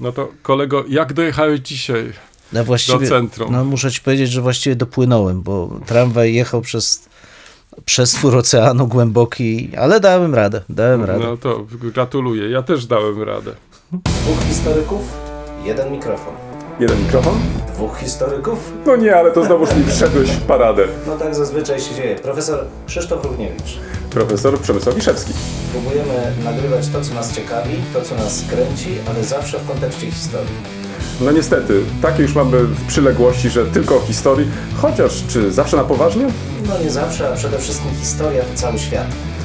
No to kolego, jak dojechałeś dzisiaj no właściwie, do centrum? No muszę ci powiedzieć, że właściwie dopłynąłem, bo tramwaj jechał przez, przez twór oceanu głęboki, ale dałem radę, dałem radę. No to gratuluję, ja też dałem radę. Dwóch historyków, jeden mikrofon. Jeden mikrofon? Dwóch historyków? No nie, ale to znowuż mi wszedłeś w paradę. No tak zazwyczaj się dzieje. Profesor Krzysztof Równiewicz. Profesor Przemysław Wiszewski. Próbujemy nagrywać to, co nas ciekawi, to, co nas kręci, ale zawsze w kontekście historii. No niestety, takie już mamy przyległości, że tylko o historii, chociaż czy zawsze na poważnie? No nie zawsze, a przede wszystkim historia to cały świat.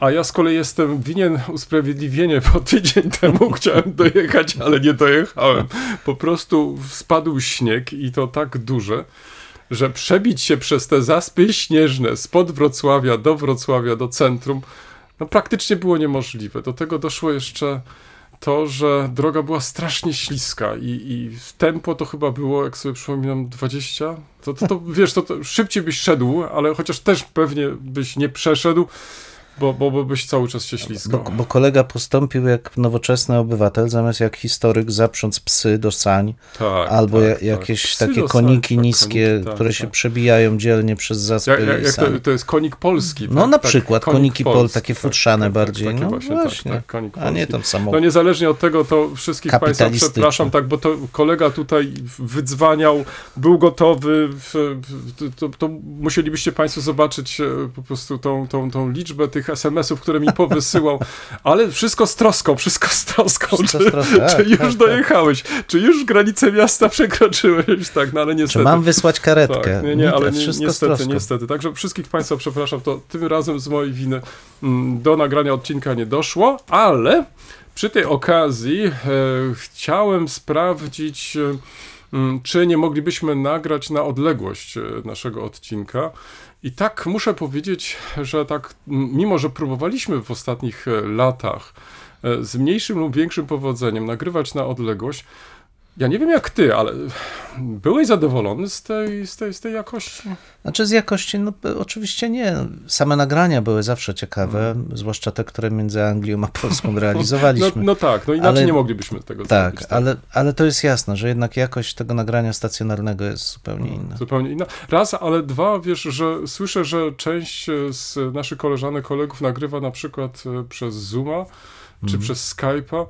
A ja z kolei jestem winien usprawiedliwienie, bo tydzień temu chciałem dojechać, ale nie dojechałem. Po prostu spadł śnieg i to tak duże, że przebić się przez te zaspy śnieżne spod Wrocławia do Wrocławia, do centrum, no praktycznie było niemożliwe. Do tego doszło jeszcze to, że droga była strasznie śliska i, i tempo to chyba było, jak sobie przypominam, 20. To, to, to wiesz, to, to szybciej byś szedł, ale chociaż też pewnie byś nie przeszedł. Bo, bo, bo byś cały czas się ślizgał. Bo, bo, kolega postąpił jak nowoczesny obywatel, zamiast jak historyk zaprząc psy do sań, tak, albo tak, jakieś tak. takie koniki sań, niskie, koniki, które się tak. przebijają dzielnie przez zaspy jak, jak, jak to, to, jest konik polski. No tak? na przykład konik koniki pol, takie futrzane bardziej. no właśnie, właśnie. a nie tam samochód. No niezależnie od tego, to wszystkich Państwa przepraszam, tak, bo to kolega tutaj wydzwaniał, był gotowy, to, to musielibyście Państwo zobaczyć po prostu tą, tą, tą liczbę tych SMS-ów, które mi powysyłał, ale wszystko z troską, wszystko z troską. Wszystko czy, z czy już tak, dojechałeś? Tak. Czy już granicę miasta przekroczyłeś? Tak, no ale niestety. Czy mam wysłać karetkę? Tak, nie, nie, ale nie, niestety, niestety. Także wszystkich Państwa przepraszam, to tym razem z mojej winy mm, do nagrania odcinka nie doszło, ale przy tej okazji e, chciałem sprawdzić, e, czy nie moglibyśmy nagrać na odległość e, naszego odcinka. I tak muszę powiedzieć, że tak, mimo że próbowaliśmy w ostatnich e, latach e, z mniejszym lub większym powodzeniem nagrywać na odległość, ja nie wiem jak ty, ale byłeś zadowolony z tej, z tej, z tej jakości? Znaczy z jakości, no oczywiście nie. Same nagrania były zawsze ciekawe, hmm. zwłaszcza te, które między Anglią a Polską realizowaliśmy. No, no tak, no inaczej ale, nie moglibyśmy tego tak, zrobić. Tak, ale, ale to jest jasne, że jednak jakość tego nagrania stacjonarnego jest zupełnie inna. Zupełnie inna. Raz, ale dwa, wiesz, że słyszę, że część z naszych koleżanek, kolegów nagrywa na przykład e, przez Zooma, czy hmm. przez Skype'a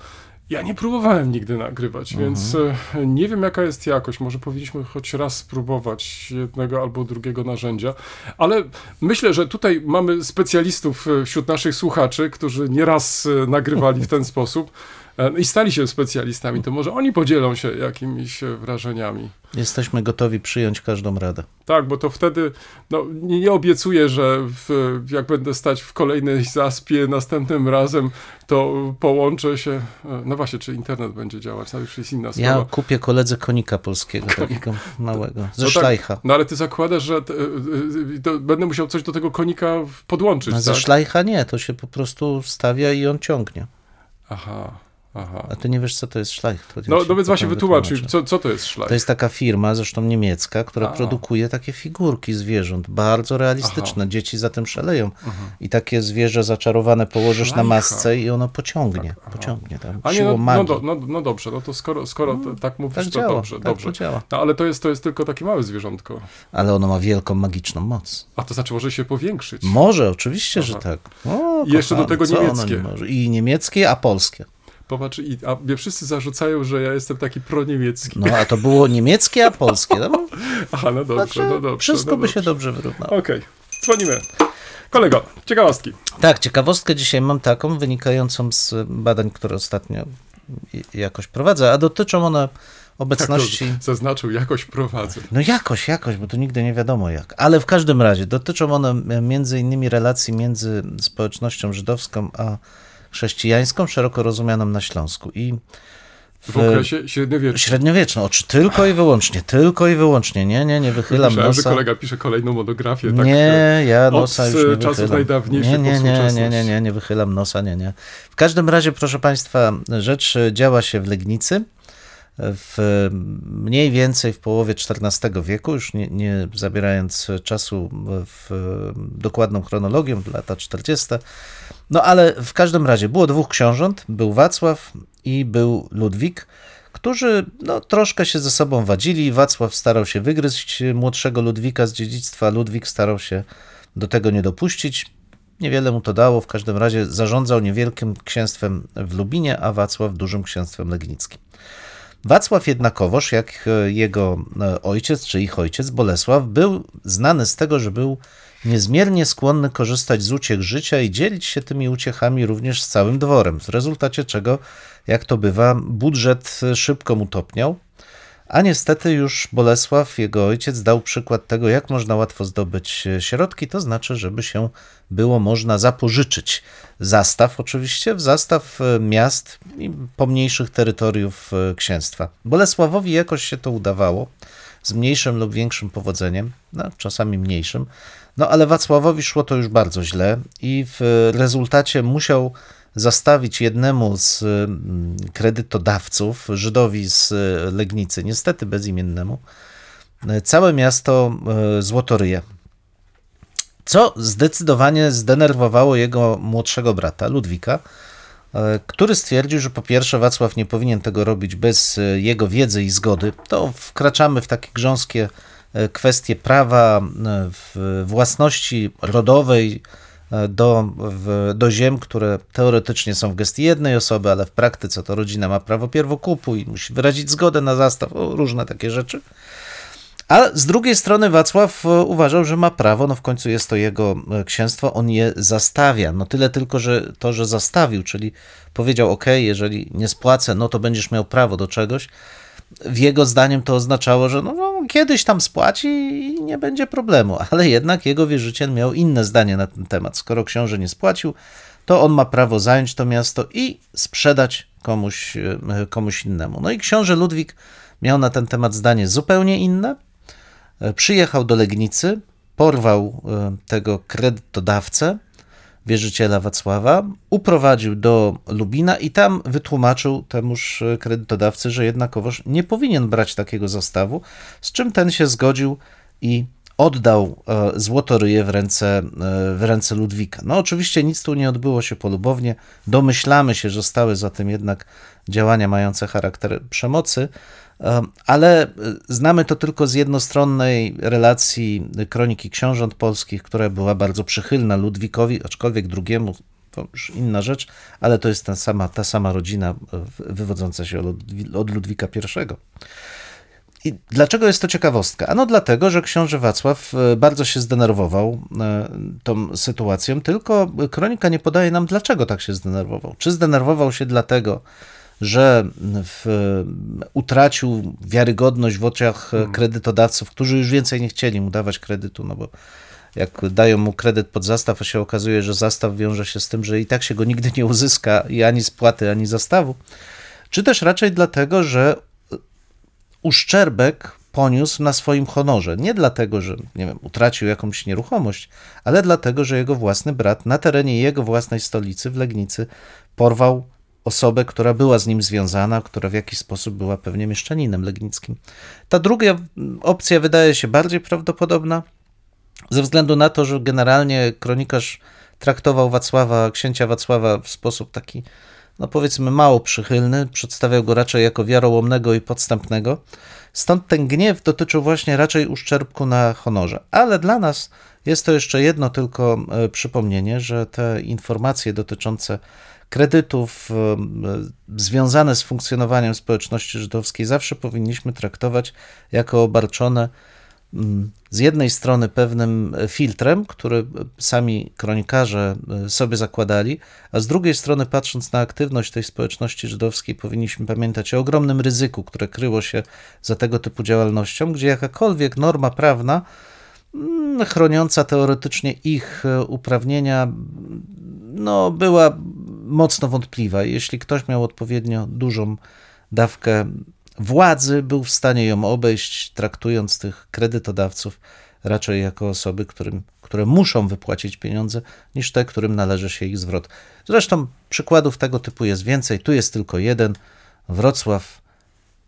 ja nie próbowałem nigdy nagrywać, mhm. więc e, nie wiem jaka jest jakość. Może powinniśmy choć raz spróbować jednego albo drugiego narzędzia, ale myślę, że tutaj mamy specjalistów e, wśród naszych słuchaczy, którzy nieraz e, nagrywali w ten sposób. E, i stali się specjalistami, to może oni podzielą się jakimiś e, wrażeniami. Jesteśmy gotowi przyjąć każdą radę. Tak, bo to wtedy, no nie, obiecuję, że w, jak będę stać w kolejnej zaspie następnym razem, to połączę się, e, no właśnie, czy internet będzie działać, to już jest inna sprawa. Ja kupię koledze konika polskiego, takiego małego, ze no szlajcha. Tak, no ale ty zakładasz, że te, będę musiał coś do tego konika podłączyć, no, Ze tak? szlajcha nie, to się po prostu stawia i on ciągnie. Aha. Aha. A ty nie wiesz, co to jest. To no, no więc właśnie wytłumacz, co, co to jest szlajch? To jest taka firma, zresztą niemiecka, która A. produkuje takie figurki zwierząt, bardzo realistyczne. Aha. Dzieci za tym szaleją. Aha. Mhm. I takie zwierzę zaczarowane położysz na masce i ono pociągnie. Tak, pociągnie tam, A nie, no, no, no, no, dobrze, no to skoro, skoro no, tak mówisz, tak to działa, dobrze. Tak dobrze. działa. No, ale to jest, to jest tylko takie małe zwierzątko. Ale ono ma wielką, magiczną moc. A to znaczy może się powiększyć? Może, oczywiście, że tak. O, I jeszcze do tego niemieckie. I niemieckie, a polskie. Popatrz, i, a mnie wszyscy zarzucają, że ja jestem taki proniemiecki. No, a to było niemieckie, a polskie. No? Aha, no dobrze, znaczy, no dobrze. Wszystko no by dobrze. się dobrze wyrównało. Okej, okay. dzwonimy. Kolego, ciekawostki. Tak, ciekawostkę dzisiaj mam taką, wynikającą z badań, które ostatnio jakoś prowadzę, a dotyczą one obecności. Tak zaznaczył, jakoś prowadzę. No jakoś, jakoś, bo to nigdy nie wiadomo jak. Ale w każdym razie dotyczą one między innymi relacji między społecznością żydowską a chrześcijańską, szeroko rozumianą na Śląsku. I W, w okresie średniowiecznym. Średniowiecznym, oczy tylko i wyłącznie, tylko i wyłącznie. Nie, nie, nie wychylam Myślałem, nosa. że kolega pisze kolejną monografię. Tak, nie, ja od nosa już nie czasów wychylam. najdawniejszych nie, nie, nie, nie, nie, nie, nie wychylam nosa, nie, nie. W każdym razie, proszę Państwa, rzecz działa się w Legnicy w mniej więcej w połowie XIV wieku, już nie, nie zabierając czasu w dokładną chronologią, lata 40. No ale w każdym razie było dwóch książąt, był Wacław i był Ludwik, którzy no, troszkę się ze sobą wadzili. Wacław starał się wygryźć młodszego Ludwika z dziedzictwa, Ludwik starał się do tego nie dopuścić. Niewiele mu to dało, w każdym razie zarządzał niewielkim księstwem w Lubinie, a Wacław dużym księstwem legnickim. Wacław jednakowoż, jak jego ojciec, czy ich ojciec, Bolesław, był znany z tego, że był niezmiernie skłonny korzystać z uciech życia i dzielić się tymi uciechami również z całym dworem, w rezultacie czego, jak to bywa, budżet szybko mu topniał. A niestety już Bolesław, jego ojciec, dał przykład tego, jak można łatwo zdobyć środki, to znaczy, żeby się było można zapożyczyć zastaw, oczywiście, w zastaw miast i pomniejszych terytoriów księstwa. Bolesławowi jakoś się to udawało, z mniejszym lub większym powodzeniem, no, czasami mniejszym, no ale Wacławowi szło to już bardzo źle i w rezultacie musiał zastawić jednemu z kredytodawców, Żydowi z Legnicy, niestety bezimiennemu, całe miasto Złotoryje. Co zdecydowanie zdenerwowało jego młodszego brata, Ludwika, który stwierdził, że po pierwsze Wacław nie powinien tego robić bez jego wiedzy i zgody. To wkraczamy w takie grząskie kwestie prawa własności rodowej, do, w, do ziem, które teoretycznie są w gestii jednej osoby, ale w praktyce to rodzina ma prawo pierwokupu i musi wyrazić zgodę na zastaw, o, różne takie rzeczy. A z drugiej strony Wacław uważał, że ma prawo, no w końcu jest to jego księstwo, on je zastawia. No tyle tylko, że to, że zastawił, czyli powiedział, ok, jeżeli nie spłacę, no to będziesz miał prawo do czegoś. W jego zdaniem to oznaczało, że no, no, kiedyś tam spłaci i nie będzie problemu, ale jednak jego wierzyciel miał inne zdanie na ten temat. Skoro książę nie spłacił, to on ma prawo zająć to miasto i sprzedać komuś, komuś innemu. No i książę Ludwik miał na ten temat zdanie zupełnie inne. Przyjechał do Legnicy, porwał tego kredytodawcę, wierzyciela Wacława, uprowadził do Lubina i tam wytłumaczył temuż kredytodawcy, że jednakowoż nie powinien brać takiego zastawu, z czym ten się zgodził i oddał złotoryje w ręce, w ręce Ludwika. No oczywiście nic tu nie odbyło się polubownie, domyślamy się, że stały za tym jednak działania mające charakter przemocy, ale znamy to tylko z jednostronnej relacji kroniki książąt polskich, która była bardzo przychylna Ludwikowi, aczkolwiek drugiemu, to już inna rzecz, ale to jest ta sama, ta sama rodzina wywodząca się od, od Ludwika I. I dlaczego jest to ciekawostka? Ano dlatego, że książę Wacław bardzo się zdenerwował tą sytuacją, tylko kronika nie podaje nam, dlaczego tak się zdenerwował. Czy zdenerwował się dlatego, że w, utracił wiarygodność w oczach kredytodawców, którzy już więcej nie chcieli mu dawać kredytu, no bo jak dają mu kredyt pod zastaw, a się okazuje, że zastaw wiąże się z tym, że i tak się go nigdy nie uzyska i ani spłaty, ani zastawu, czy też raczej dlatego, że uszczerbek poniósł na swoim honorze. Nie dlatego, że nie wiem, utracił jakąś nieruchomość, ale dlatego, że jego własny brat na terenie jego własnej stolicy w Legnicy porwał osobę, która była z nim związana, która w jakiś sposób była pewnie mieszczaninem legnickim. Ta druga opcja wydaje się bardziej prawdopodobna, ze względu na to, że generalnie kronikarz traktował Wacława, księcia Wacława w sposób taki, no powiedzmy, mało przychylny, przedstawiał go raczej jako wiarołomnego i podstępnego. Stąd ten gniew dotyczył właśnie raczej uszczerbku na honorze. Ale dla nas jest to jeszcze jedno tylko przypomnienie, że te informacje dotyczące kredytów związane z funkcjonowaniem społeczności żydowskiej zawsze powinniśmy traktować jako obarczone z jednej strony pewnym filtrem, który sami kronikarze sobie zakładali, a z drugiej strony, patrząc na aktywność tej społeczności żydowskiej, powinniśmy pamiętać o ogromnym ryzyku, które kryło się za tego typu działalnością, gdzie jakakolwiek norma prawna chroniąca teoretycznie ich uprawnienia, no, była mocno wątpliwa. Jeśli ktoś miał odpowiednio dużą dawkę władzy, był w stanie ją obejść, traktując tych kredytodawców raczej jako osoby, którym, które muszą wypłacić pieniądze, niż te, którym należy się ich zwrot. Zresztą przykładów tego typu jest więcej. Tu jest tylko jeden. Wrocław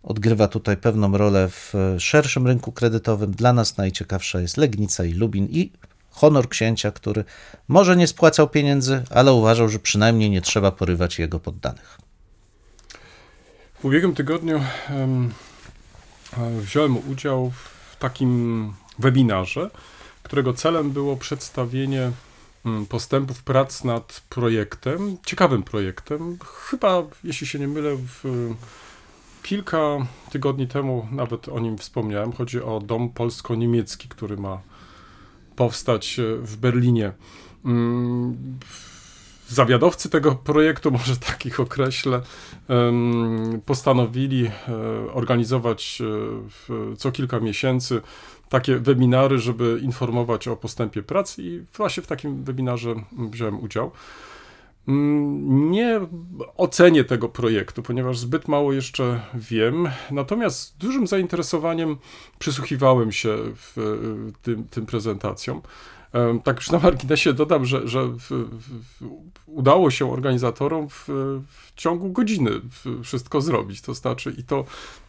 odgrywa tutaj pewną rolę w szerszym rynku kredytowym. Dla nas najciekawsza jest Legnica i Lubin i honor księcia, który może nie spłacał pieniędzy, ale uważał, że przynajmniej nie trzeba porywać jego poddanych. W ubiegłym tygodniu um, wziąłem udział w takim webinarze, którego celem było przedstawienie mm, postępów prac nad projektem, ciekawym projektem. Chyba, jeśli się nie mylę, w kilka tygodni temu nawet o nim wspomniałem. Chodzi o dom polsko-niemiecki, który ma powstać e, w Berlinie. Zawiadowcy tego projektu, może takich określę, postanowili e, organizować e, co kilka miesięcy takie webinary, żeby informować o postępie prac i właśnie w takim webinarze wziąłem udział. Mm, nie ocenię tego projektu, ponieważ zbyt mało jeszcze wiem, natomiast z dużym zainteresowaniem przysłuchiwałem się w tym, tym prezentacjom. Tak już na marginesie dodam, że, że w, w, udało się organizatorom w, w, ciągu godziny wszystko zrobić. To znaczy, i to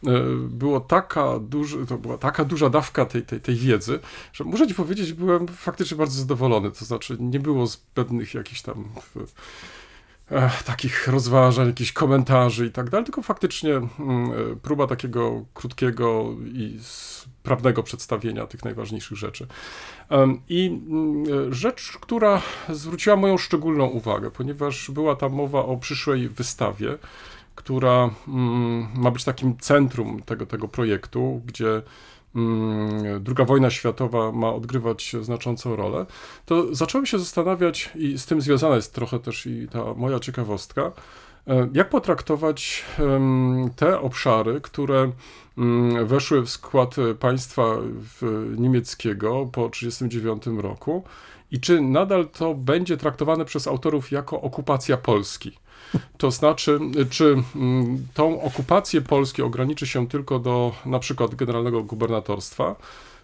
e, było taka duży, to była taka duża dawka tej, tej, tej wiedzy, że muszę ci powiedzieć, byłem faktycznie bardzo zadowolony. To znaczy, nie było zbędnych jakichś tam takich rozważań, jakichś komentarzy i tak dalej, tylko faktycznie mm, e, próba takiego krótkiego i sprawnego przedstawienia tych najważniejszych rzeczy. I mm, rzecz, która zwróciła moją szczególną uwagę, ponieważ była tam mowa o przyszłej wystawie, która mm, ma być takim centrum tego, tego projektu, gdzie II wojna światowa ma odgrywać znaczącą rolę, to zacząłem się zastanawiać, i z tym związana jest trochę też i ta moja ciekawostka, e, jak potraktować te obszary, które weszły w skład państwa niemieckiego po 1939 roku? I czy nadal to będzie traktowane przez autorów jako okupacja Polski? To znaczy, czy mm, tą okupację Polski ograniczy się tylko do na przykład generalnego gubernatorstwa,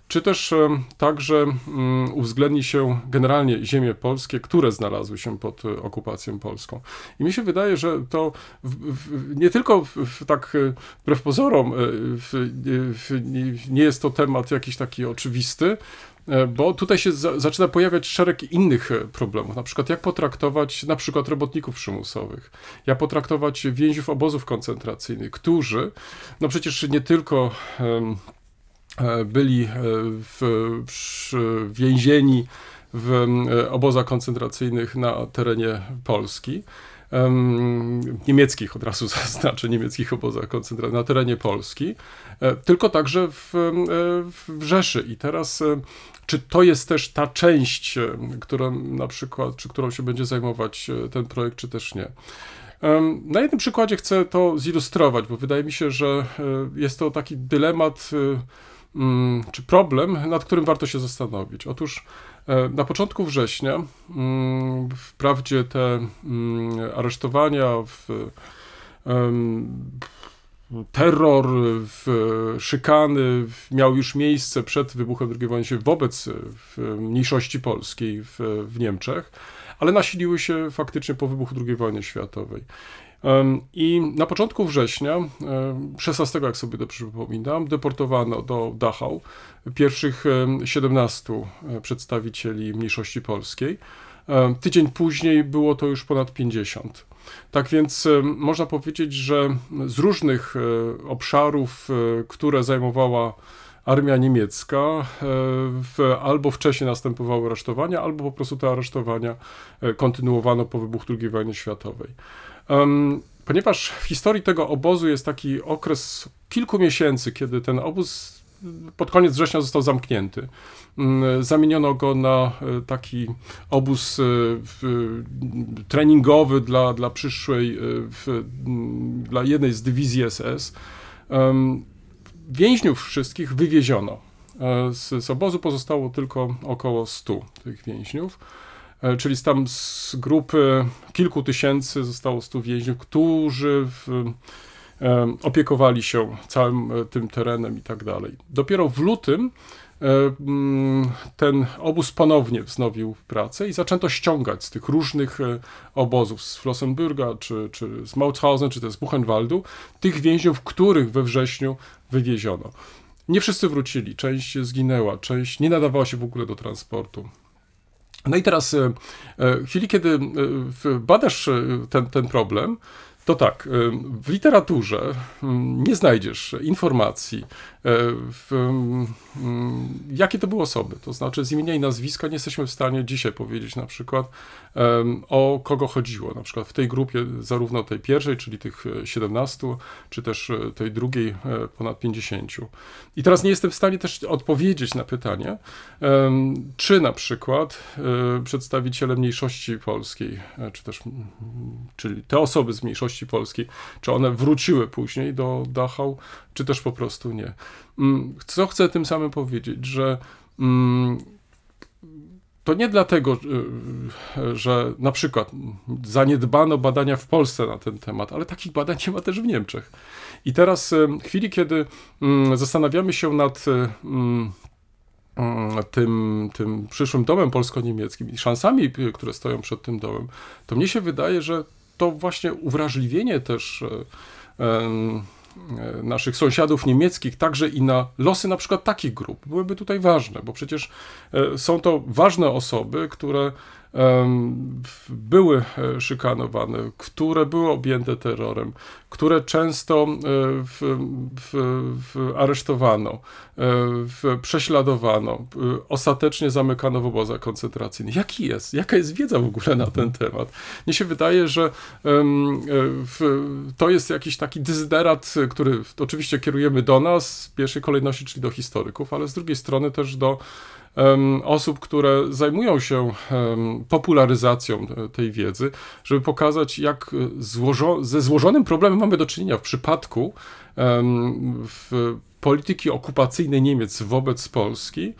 czy też także mm, uwzględni się generalnie ziemie polskie, które znalazły się pod e, okupacją polską. I mi się wydaje, że to w, w, nie tylko w, tak e, wbrew pozorom e, nie jest to temat jakiś taki oczywisty, bo tutaj się za, zaczyna pojawiać szereg innych e, problemów, na przykład jak potraktować na przykład robotników przymusowych, jak potraktować więźniów obozów koncentracyjnych, którzy, no przecież nie tylko um, byli w, w, więzieni w obozach koncentracyjnych na terenie Polski, niemieckich, od razu zaznaczę, niemieckich obozach koncentracyjnych na terenie Polski, tylko także w, w Rzeszy. I teraz czy to jest też ta część, e, którą na przykład, czy którą się będzie zajmować e, ten projekt, czy też nie? Na jednym przykładzie chcę to zilustrować, bo wydaje mi się, że e, jest to taki dylemat mm, czy problem, nad którym warto się zastanowić. Otóż na początku września, mm, wprawdzie te mm, aresztowania w terror, szykany miały już miejsce przed wybuchem II wojny światowej wobec mniejszości polskiej w, w Niemczech, ale nasiliły się faktycznie po wybuchu II wojny światowej. I na początku września, 16, jak sobie dobrze przypominam, deportowano do Dachau pierwszych 17 e, przedstawicieli mniejszości polskiej. Tydzień później było to już ponad 50. Tak więc e, można powiedzieć, że z różnych e, obszarów, e, które zajmowała armia niemiecka, w, albo wcześniej następowały aresztowania, albo po prostu te aresztowania kontynuowano po wybuchu II wojny światowej. Ponieważ w historii tego obozu jest taki okres kilku miesięcy, kiedy ten obóz pod koniec września został zamknięty. Mm, zamieniono go na e, taki obóz e, treningowy dla, dla przyszłej, e, dla jednej z dywizji SS. Więźniów wszystkich wywieziono. Z, z obozu pozostało tylko około 100 tych więźniów czyli tam z grupy kilku tysięcy zostało 100 więźniów, którzy w, opiekowali się całym tym terenem i tak dalej. Dopiero w lutym mm, ten obóz ponownie wznowił pracę i zaczęto ściągać z tych różnych obozów, z Flossenbürga, czy, czy z Mauthausen, czy też z Buchenwaldu, tych więźniów, których we wrześniu wywieziono. Nie wszyscy wrócili, część zginęła, część nie nadawała się w ogóle do transportu. No i teraz, e, e, w chwili, kiedy e, badasz ten, ten problem, to tak, w literaturze mm, nie znajdziesz informacji, w, mm, jakie to były osoby. To znaczy, z imienia i nazwiska nie jesteśmy w stanie dzisiaj powiedzieć na przykład, o kogo chodziło. Na przykład w tej grupie, zarówno tej pierwszej, czyli tych 17, czy też tej drugiej, ponad 50. I teraz nie jestem w stanie też odpowiedzieć na pytanie, czy na przykład przedstawiciele mniejszości polskiej, czy też, czyli te osoby z mniejszości polskiej, czy one wróciły później do Dachau, czy też po prostu nie. Mm, co chcę tym samym powiedzieć, że mm, to nie dlatego, że na przykład zaniedbano badania w Polsce na ten temat, ale takich badań nie ma też w Niemczech. I teraz w chwili, kiedy mm, zastanawiamy się nad tym, tym przyszłym domem polsko-niemieckim i szansami, które stoją przed tym domem, to mnie się wydaje, że to właśnie uwrażliwienie też naszych sąsiadów niemieckich, także i na losy na przykład takich grup. Byłyby tutaj ważne, bo przecież e, są to ważne osoby, które były e, szykanowane, które były objęte terrorem, które często e, w, w, w aresztowano, e, prześladowano, ostatecznie zamykano w obozach koncentracyjnych. Jaki jest? Jaka jest wiedza w ogóle na ten temat? Mnie się wydaje, że to jest jakiś taki dyzyderat, który oczywiście kierujemy do nas w pierwszej kolejności, czyli do historyków, ale z drugiej strony też do osób, które zajmują się popularyzacją tej wiedzy, żeby pokazać, jak złożo ze złożonym problemem mamy do czynienia w przypadku w polityki okupacyjnej Niemiec wobec Polski,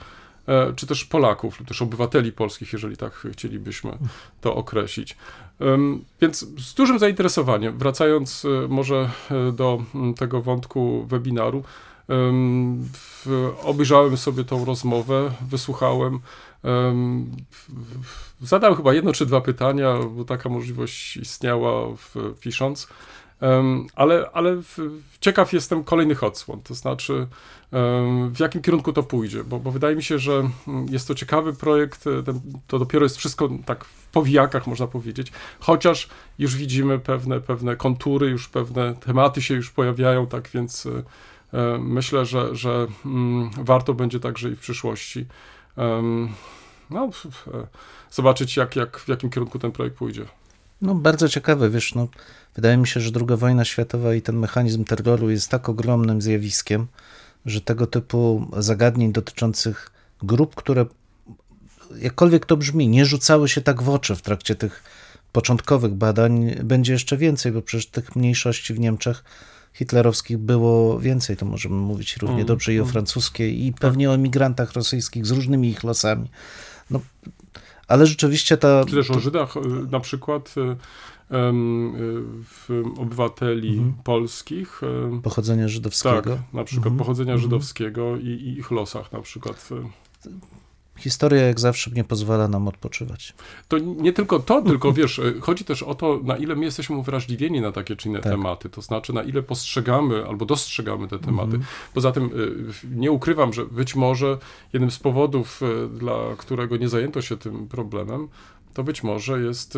e, czy też Polaków, lub też obywateli polskich, jeżeli tak chcielibyśmy to określić. Więc z dużym zainteresowaniem, wracając e, może e, do tego wątku webinaru, obejrzałem sobie tą rozmowę, wysłuchałem. Zadałem chyba jedno czy dwa pytania, bo taka możliwość istniała w, pisząc. Ale, ale ciekaw jestem kolejnych odsłon, to znaczy w jakim kierunku to pójdzie, bo, bo wydaje mi się, że jest to ciekawy projekt, ten, to dopiero jest wszystko tak w powijakach, można powiedzieć, chociaż już widzimy pewne, pewne kontury, już pewne tematy się już pojawiają, tak więc E, myślę, że, że mm, warto będzie także i w przyszłości no, e, zobaczyć, jak, jak, w jakim kierunku ten projekt pójdzie. No, bardzo ciekawe, wiesz, no, wydaje mi się, że II wojna światowa i ten mechanizm terroru jest tak ogromnym zjawiskiem, że tego typu zagadnień dotyczących grup, które jakkolwiek to brzmi, nie rzucały się tak w oczy w trakcie tych początkowych badań, będzie jeszcze więcej, bo przecież tych mniejszości w Niemczech hitlerowskich było więcej, to możemy mówić równie mm, dobrze i o mm. francuskiej, i pewnie o emigrantach rosyjskich z różnymi ich losami. No, ale rzeczywiście ta... Czy też o Żydach y, na przykład y, y, obywateli mm. polskich. Pochodzenia żydowskiego. Tak, na przykład mm. pochodzenia mm. żydowskiego i, i, ich losach na przykład. Historia jak zawsze nie pozwala nam odpoczywać. To nie tylko to, tylko wiesz, e, chodzi też o to, na ile my jesteśmy uwrażliwieni na takie czy inne tak. tematy, to znaczy na ile postrzegamy albo dostrzegamy te tematy. Mhm. Poza tym e, nie ukrywam, że być może jednym z powodów, e, dla którego nie zajęto się tym problemem, to być może jest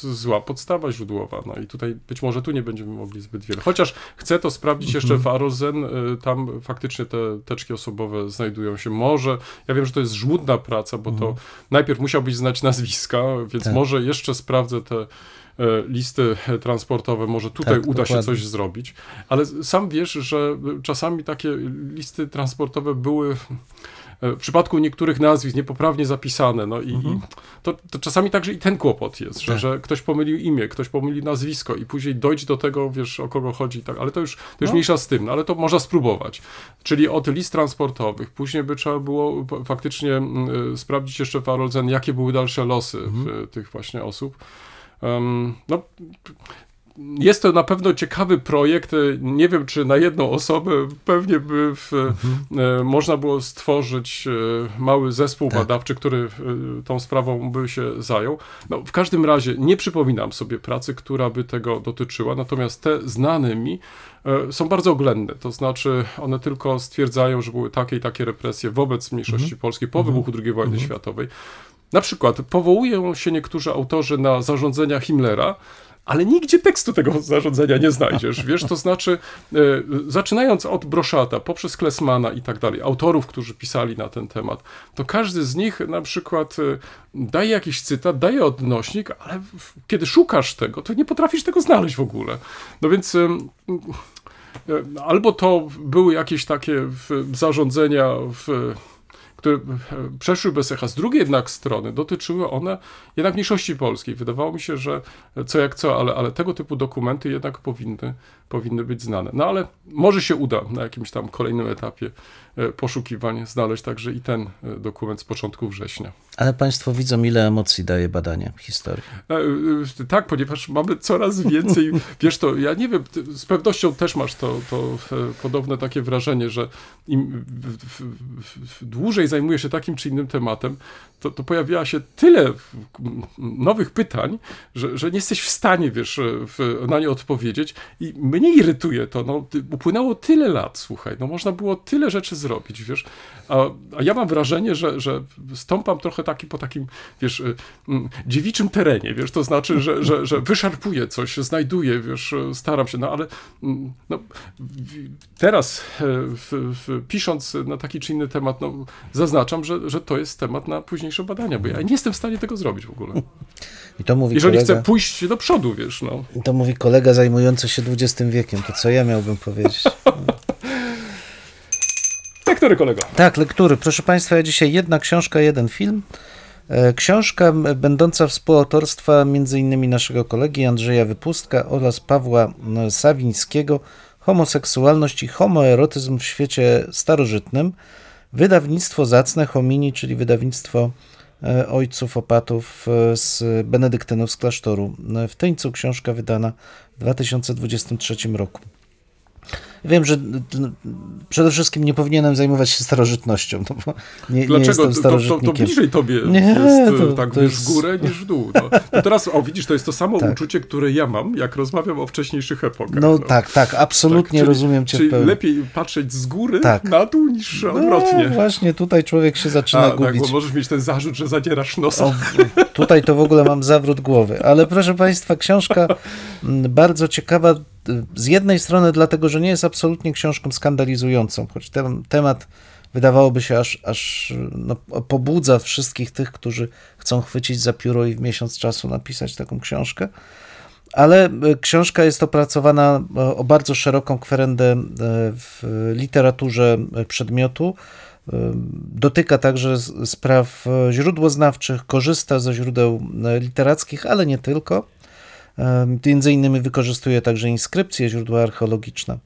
zła podstawa źródłowa. No i tutaj być może tu nie będziemy mogli zbyt wiele. Chociaż chcę to sprawdzić jeszcze w mhm. Arozen, y, tam faktycznie te teczki osobowe znajdują się. Może, ja wiem, że to jest żmudna praca, bo to mhm. najpierw musiałbyś znać nazwiska, więc tak. może jeszcze sprawdzę te y, listy transportowe, może tutaj tak, uda dokładnie. się coś zrobić, ale sam wiesz, że czasami takie listy transportowe były E, w przypadku niektórych nazwisk niepoprawnie zapisane, no i, mhm. i to, to, czasami także i ten kłopot jest, że, tak. że ktoś pomylił imię, ktoś pomylił nazwisko i później dojść do tego, wiesz, o kogo chodzi, tak, ale to już, to już no. mniejsza z tym, no, ale to można spróbować. Czyli od list transportowych, później by trzeba było faktycznie y, sprawdzić jeszcze w Arolzen, jakie były dalsze losy mhm. tych właśnie osób. Um, no, jest to na pewno ciekawy projekt. Nie wiem, czy na jedną osobę pewnie by w, mhm. można było stworzyć mały zespół tak. badawczy, który tą sprawą by się zajął. No, w każdym razie nie przypominam sobie pracy, która by tego dotyczyła, natomiast te znane mi E, są bardzo oględne, to znaczy one tylko stwierdzają, że były takie i takie represje wobec mniejszości mhm. polskiej po wybuchu II wojny mhm. światowej. Na przykład powołują się niektórzy autorzy na zarządzenia Himmlera, ale nigdzie tekstu tego zarządzenia nie znajdziesz. Wiesz, to znaczy, e, zaczynając od Broszata, poprzez Klesmana i tak dalej, autorów, którzy pisali na ten temat, to każdy z nich na przykład e, daje jakiś cytat, daje odnośnik, ale kiedy szukasz tego, to nie potrafisz tego znaleźć w ogóle. No więc. E, albo to były jakieś takie zarządzenia w które przeszły bez echa. Z drugiej jednak strony dotyczyły one jednak mniejszości polskiej. Wydawało mi się, że co jak co, ale, ale tego typu dokumenty jednak powinny, powinny być znane. No ale może się uda na jakimś tam kolejnym etapie E, poszukiwań znaleźć także i ten e, dokument z początku września. Ale Państwo widzą, ile emocji daje badanie historii. E, tak, ponieważ mamy coraz więcej. Wiesz to, ja nie wiem, z pewnością też masz to, to podobne takie wrażenie, że im dłużej zajmuje się takim czy innym tematem, to, to się tyle nowych pytań, że, że nie jesteś w stanie, wiesz, na nie odpowiedzieć i mnie irytuje to, no, upłynęło tyle lat, słuchaj, no można było tyle rzeczy zrobić, wiesz, a, a ja mam wrażenie, że, że stąpam trochę taki po takim, wiesz, y, mm, dziewiczym terenie, wiesz, to znaczy, że, że, że wyszarpuję coś, znajduję, wiesz, staram się, no ale mm, no, teraz e, w, w, pisząc na taki czy inny temat, no, zaznaczam, że, że to jest temat na późniejsze badania, bo ja nie jestem w stanie tego zrobić w ogóle. I to mówi Jeżeli kolega, chcę pójść do przodu, wiesz, no. I to mówi kolega zajmujący się XX wiekiem, to co ja miałbym powiedzieć? Lektury, kolego. Tak, lektury. Proszę Państwa, ja dzisiaj jedna książka, jeden film. E, książka będąca współautorstwa m.in. naszego kolegi Andrzeja Wypustka oraz Pawła Sawińskiego Homoseksualność i homoerotyzm w świecie starożytnym. Wydawnictwo Zacne Homini, czyli wydawnictwo e, ojców opatów e, z benedyktynów z klasztoru. W Tyńcu książka wydana w 2023 roku. Wiem, że przede wszystkim nie powinienem zajmować się starożytnością, no bo nie, Dlaczego? nie jestem starożytnikiem. To, to, to bliżej tobie nie, jest to, tak to jest... w górę niż w dół. No. no. teraz, o widzisz, to jest to samo tak. uczucie, które ja mam, jak rozmawiam o wcześniejszych epokach. No, no. tak, tak, absolutnie tak, czyli, rozumiem cię Czyli lepiej patrzeć z góry tak. na dół niż no, odwrotnie. właśnie, tutaj człowiek się zaczyna A, gubić. Tak, bo możesz mieć ten zarzut, że zadzierasz nosa. O, tutaj to w ogóle mam zawrót głowy. Ale proszę państwa, książka bardzo ciekawa z jednej strony dlatego, że nie jest absolutnie książką skandalizującą, choć ten temat wydawałoby się aż, aż no, pobudza wszystkich tych, którzy chcą chwycić za pióro i w miesiąc czasu napisać taką książkę. Ale e, książka jest opracowana e, o bardzo szeroką kwerendę e, w literaturze przedmiotu. Dotyka także spraw źródłoznawczych, korzysta ze źródeł literackich, ale nie tylko. Między innymi wykorzystuje także inskrypcje, źródła archeologiczne.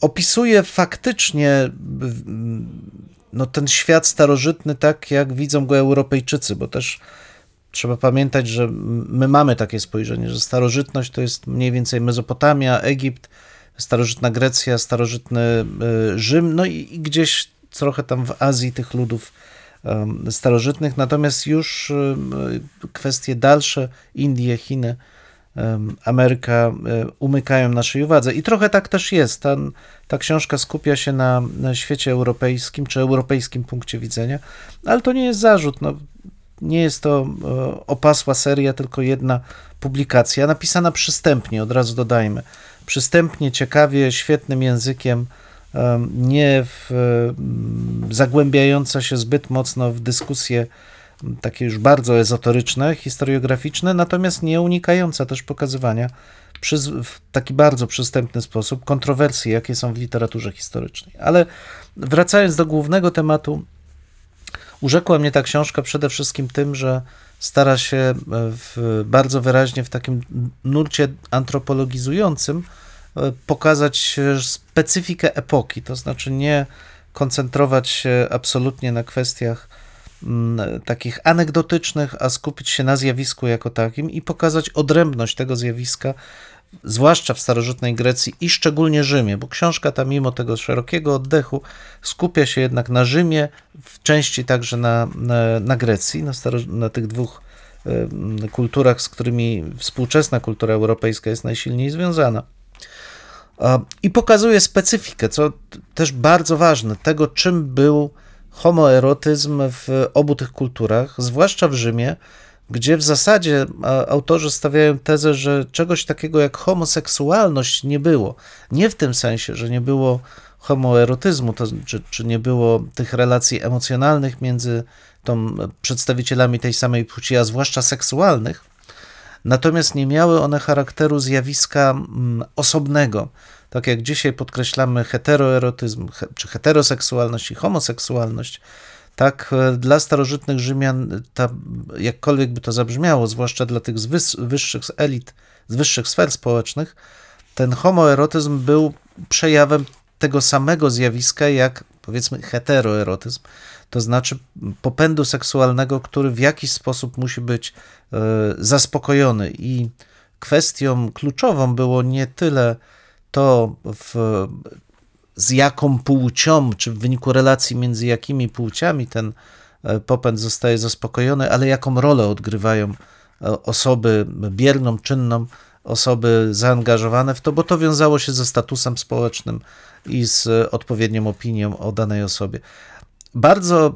Opisuje faktycznie no, ten świat starożytny tak, jak widzą go Europejczycy, bo też trzeba pamiętać, że my mamy takie spojrzenie, że starożytność to jest mniej więcej Mezopotamia, Egipt, starożytna Grecja, starożytny e, Rzym, no i, i gdzieś trochę tam w Azji tych ludów starożytnych, natomiast już kwestie dalsze, Indie, Chiny, Ameryka umykają naszej uwadze. I trochę tak też jest. Ta, ta książka skupia się na, na świecie europejskim, czy europejskim punkcie widzenia, ale to nie jest zarzut. No, nie jest to opasła seria, tylko jedna publikacja, napisana przystępnie, od razu dodajmy. Przystępnie, ciekawie, świetnym językiem, nie w, zagłębiająca się zbyt mocno w dyskusje takie już bardzo ezoteryczne, historiograficzne, natomiast nie unikająca też pokazywania w taki bardzo przystępny sposób kontrowersji, jakie są w literaturze historycznej. Ale wracając do głównego tematu, urzekła mnie ta książka przede wszystkim tym, że stara się w, bardzo wyraźnie w takim nurcie antropologizującym E, pokazać specyfikę epoki, to znaczy nie koncentrować się absolutnie na kwestiach mm, takich anegdotycznych, a skupić się na zjawisku jako takim i pokazać odrębność tego zjawiska, zwłaszcza w starożytnej Grecji i szczególnie Rzymie, bo książka ta mimo tego szerokiego oddechu skupia się jednak na Rzymie, w części także na, na, na Grecji, na, staro, na tych dwóch kulturach, z którymi współczesna kultura europejska jest najsilniej związana. I pokazuje specyfikę, co też bardzo ważne, tego czym był homoerotyzm w obu tych kulturach, zwłaszcza w Rzymie, gdzie w zasadzie autorzy stawiają tezę, że czegoś takiego jak homoseksualność nie było. Nie w tym sensie, że nie było homoerotyzmu, to, czy, czy nie było tych relacji emocjonalnych między tą przedstawicielami tej samej płci, a zwłaszcza seksualnych, natomiast nie miały one charakteru zjawiska mm, osobnego. Tak jak dzisiaj podkreślamy heteroerotyzm, czy heteroseksualność i homoseksualność, tak e, dla starożytnych Rzymian, ta, jakkolwiek by to zabrzmiało, zwłaszcza dla tych z wyższych elit, z wyższych sfer społecznych, ten homoerotyzm był przejawem tego samego zjawiska jak powiedzmy heteroerotyzm, to znaczy popędu seksualnego, który w jakiś sposób musi być e, zaspokojony. I kwestią kluczową było nie tyle to, w, z jaką płcią, czy w wyniku relacji między jakimi płciami ten e, popęd zostaje zaspokojony, ale jaką rolę odgrywają e, osoby bierną, czynną, osoby zaangażowane w to, bo to wiązało się ze statusem społecznym i z odpowiednią opinią o danej osobie. Bardzo e,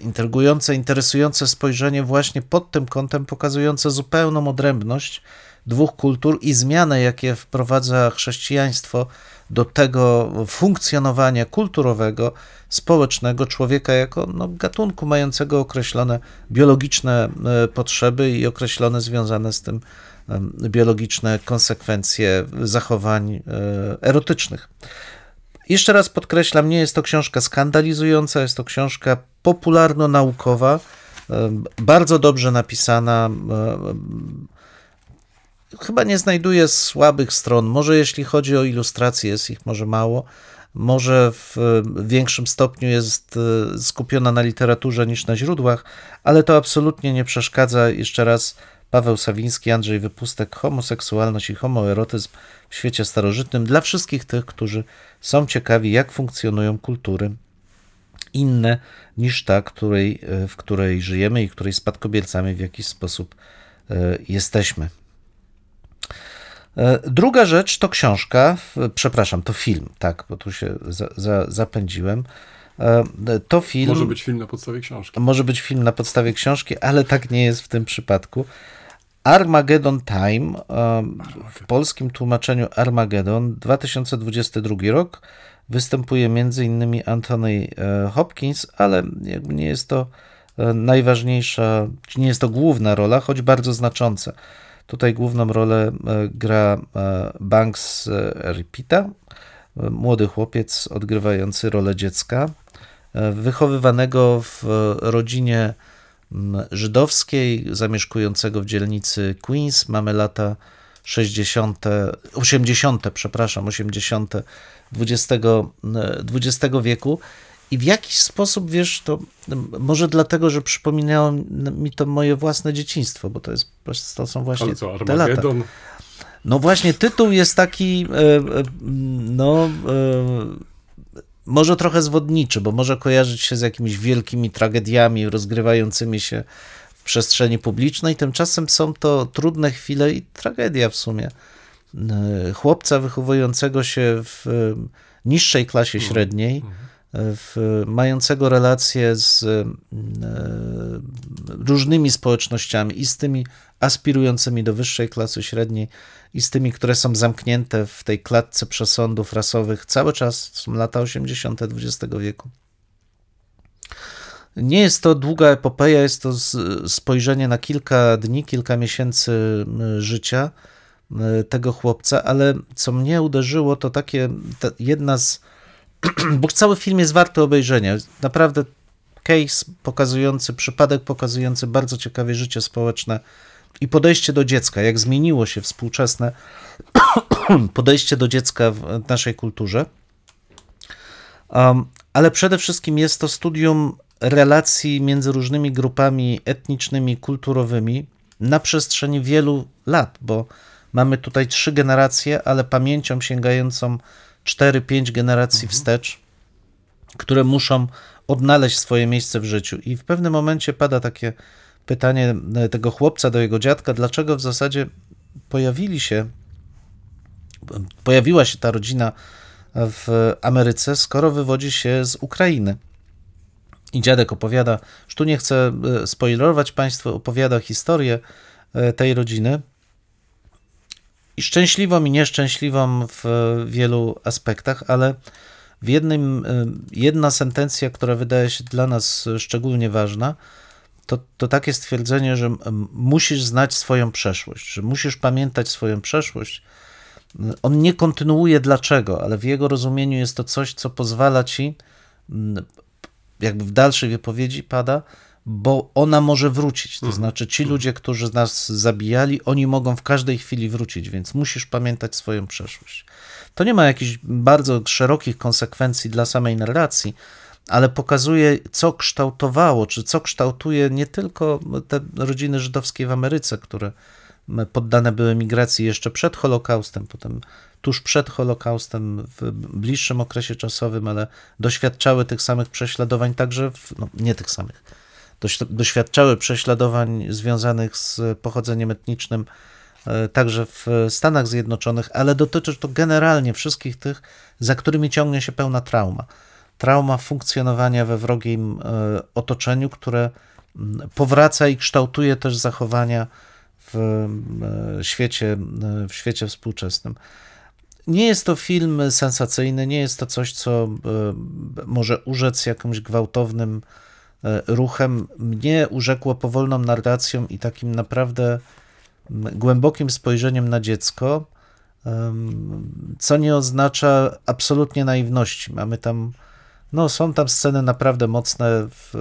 intrygujące, interesujące spojrzenie właśnie pod tym kątem, pokazujące zupełną odrębność dwóch kultur i zmianę, jakie wprowadza chrześcijaństwo do tego funkcjonowania kulturowego, społecznego człowieka jako no, gatunku mającego określone biologiczne e, potrzeby i określone związane z tym biologiczne konsekwencje zachowań e, erotycznych. Jeszcze raz podkreślam, nie jest to książka skandalizująca, jest to książka popularno-naukowa, bardzo dobrze napisana, chyba nie znajduje słabych stron. Może jeśli chodzi o ilustracje, jest ich może mało. Może w większym stopniu jest e, skupiona na literaturze niż na źródłach, ale to absolutnie nie przeszkadza. Jeszcze raz, Paweł Sawiński, Andrzej Wypustek, homoseksualność i homoerotyzm w świecie starożytnym dla wszystkich tych, którzy są ciekawi, jak funkcjonują kultury inne niż ta, której, e, w której żyjemy i której spadkobiercami w jakiś sposób e, jesteśmy. E, druga rzecz to książka, przepraszam, to film, tak, bo tu się za, za, zapędziłem. To film. Może być film na podstawie książki. Może być film na podstawie książki, ale tak nie jest w tym przypadku. Armageddon Time, e, w polskim tłumaczeniu Armageddon, 2022 rok. Występuje m.in. Anthony Hopkins, ale jakby nie jest to najważniejsza, nie jest to główna rola, choć bardzo znacząca. Tutaj główną rolę e, gra e, Banks e, Ripita, młody chłopiec odgrywający rolę dziecka, wychowywanego w rodzinie żydowskiej, zamieszkującego w dzielnicy Queens. Mamy lata 60., 80., przepraszam, 80. XX, XX wieku i w jakiś sposób, wiesz, to może dlatego, że przypominało mi to moje własne dzieciństwo, bo to, jest, to są właśnie Ale co, te lata. No właśnie, tytuł jest taki, e, e, no, e, może trochę zwodniczy, bo może kojarzyć się z jakimiś wielkimi tragediami rozgrywającymi się w przestrzeni publicznej. Tymczasem są to trudne chwile i tragedia w sumie. Chłopca wychowującego się w niższej klasie mhm. średniej, mhm w, mającego relacje z e, różnymi społecznościami i z tymi aspirującymi do wyższej klasy średniej i z tymi, które są zamknięte w tej klatce przesądów rasowych cały czas, są lata 80. XX wieku. Nie jest to długa epopeja, jest to spojrzenie na kilka dni, kilka miesięcy życia tego chłopca, ale co mnie uderzyło, to takie jedna z bo cały film jest warty obejrzenia. Naprawdę case pokazujący, przypadek pokazujący bardzo ciekawie życie społeczne i podejście do dziecka, jak zmieniło się współczesne podejście do dziecka w naszej kulturze. Um, ale przede wszystkim jest to studium relacji między różnymi grupami etnicznymi, kulturowymi na przestrzeni wielu lat, bo mamy tutaj trzy generacje, ale pamięcią sięgającą 4-5 generacji mhm. wstecz, które muszą odnaleźć swoje miejsce w życiu. I w pewnym momencie pada takie pytanie tego chłopca do jego dziadka, dlaczego w zasadzie pojawili się, pojawiła się ta rodzina w Ameryce, skoro wywodzi się z Ukrainy. I dziadek opowiada, że tu nie chcę e, spoilerować Państwu, opowiada historię e, tej rodziny. I szczęśliwą i nieszczęśliwą w wielu aspektach, ale w jednym, e, jedna sentencja, która wydaje się dla nas szczególnie ważna, to, to takie stwierdzenie, że musisz znać swoją przeszłość, że musisz pamiętać swoją przeszłość. On nie kontynuuje dlaczego, ale w jego rozumieniu jest to coś, co pozwala ci jakby w dalszej wypowiedzi pada, bo ona może wrócić. To mhm. znaczy, ci ludzie, którzy nas zabijali, oni mogą w każdej chwili wrócić, więc musisz pamiętać swoją przeszłość. To nie ma jakichś bardzo szerokich konsekwencji dla samej narracji, ale pokazuje, co kształtowało, czy co kształtuje nie tylko te rodziny żydowskie w Ameryce, które poddane były migracji jeszcze przed Holokaustem, potem tuż przed Holokaustem, w bliższym okresie czasowym, ale doświadczały tych samych prześladowań, także w, no, nie tych samych, doświadczały prześladowań związanych z pochodzeniem etnicznym e, także w Stanach Zjednoczonych, ale dotyczy to generalnie wszystkich tych, za którymi ciągnie się pełna trauma. Trauma funkcjonowania we wrogim e, otoczeniu, które powraca i kształtuje też zachowania w e, świecie, w świecie współczesnym. Nie jest to film sensacyjny, nie jest to coś, co e, może urzec jakimś gwałtownym e, ruchem. Mnie urzekło powolną narracją i takim naprawdę głębokim spojrzeniem na dziecko, co nie oznacza absolutnie naiwności. Mamy tam, no są tam sceny naprawdę mocne, w,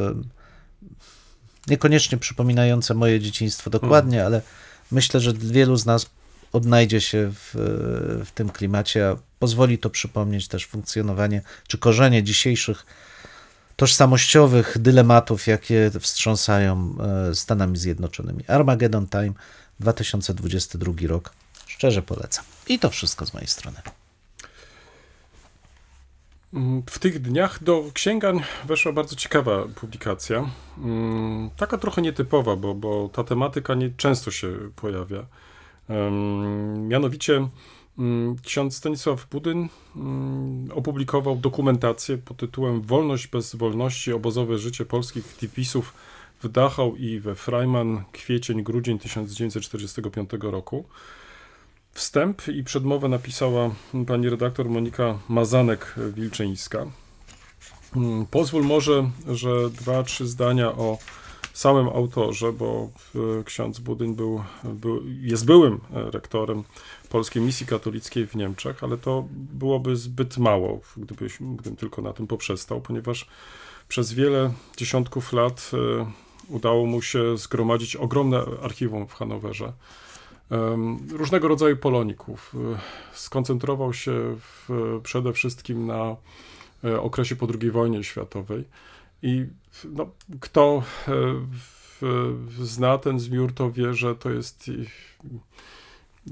niekoniecznie przypominające moje dzieciństwo dokładnie, hmm. ale myślę, że wielu z nas odnajdzie się w, w tym klimacie, a pozwoli to przypomnieć też funkcjonowanie czy korzenie dzisiejszych tożsamościowych dylematów, jakie wstrząsają e, Stanami Zjednoczonymi. Armageddon Time 2022 rok. Szczerze polecam. I to wszystko z mojej strony. W tych dniach do księgań weszła bardzo ciekawa publikacja. Mm, taka trochę nietypowa, bo, bo ta tematyka nie często się pojawia. Mianowicie mm, ksiądz Stanisław Budyn mm, opublikował dokumentację pod tytułem Wolność bez wolności, obozowe życie polskich aktywisów w Dachau i we Freiman, kwiecień, grudzień 1945 roku. Wstęp i przedmowę napisała pani redaktor Monika Mazanek-Wilczyńska. Mm, pozwól może, że dwa, trzy zdania o samym autorze, bo e, ksiądz Budyń był, był, jest byłym e, rektorem Polskiej Misji Katolickiej w Niemczech, ale to byłoby zbyt mało, gdybyś, gdybym tylko na tym poprzestał, ponieważ przez wiele dziesiątków lat e, udało mu się zgromadzić ogromne archiwum w Hanowerze różnego rodzaju poloników. Skoncentrował się w, przede wszystkim na okresie po II wojnie światowej i no, kto e, zna ten zbiór, to wie, że to jest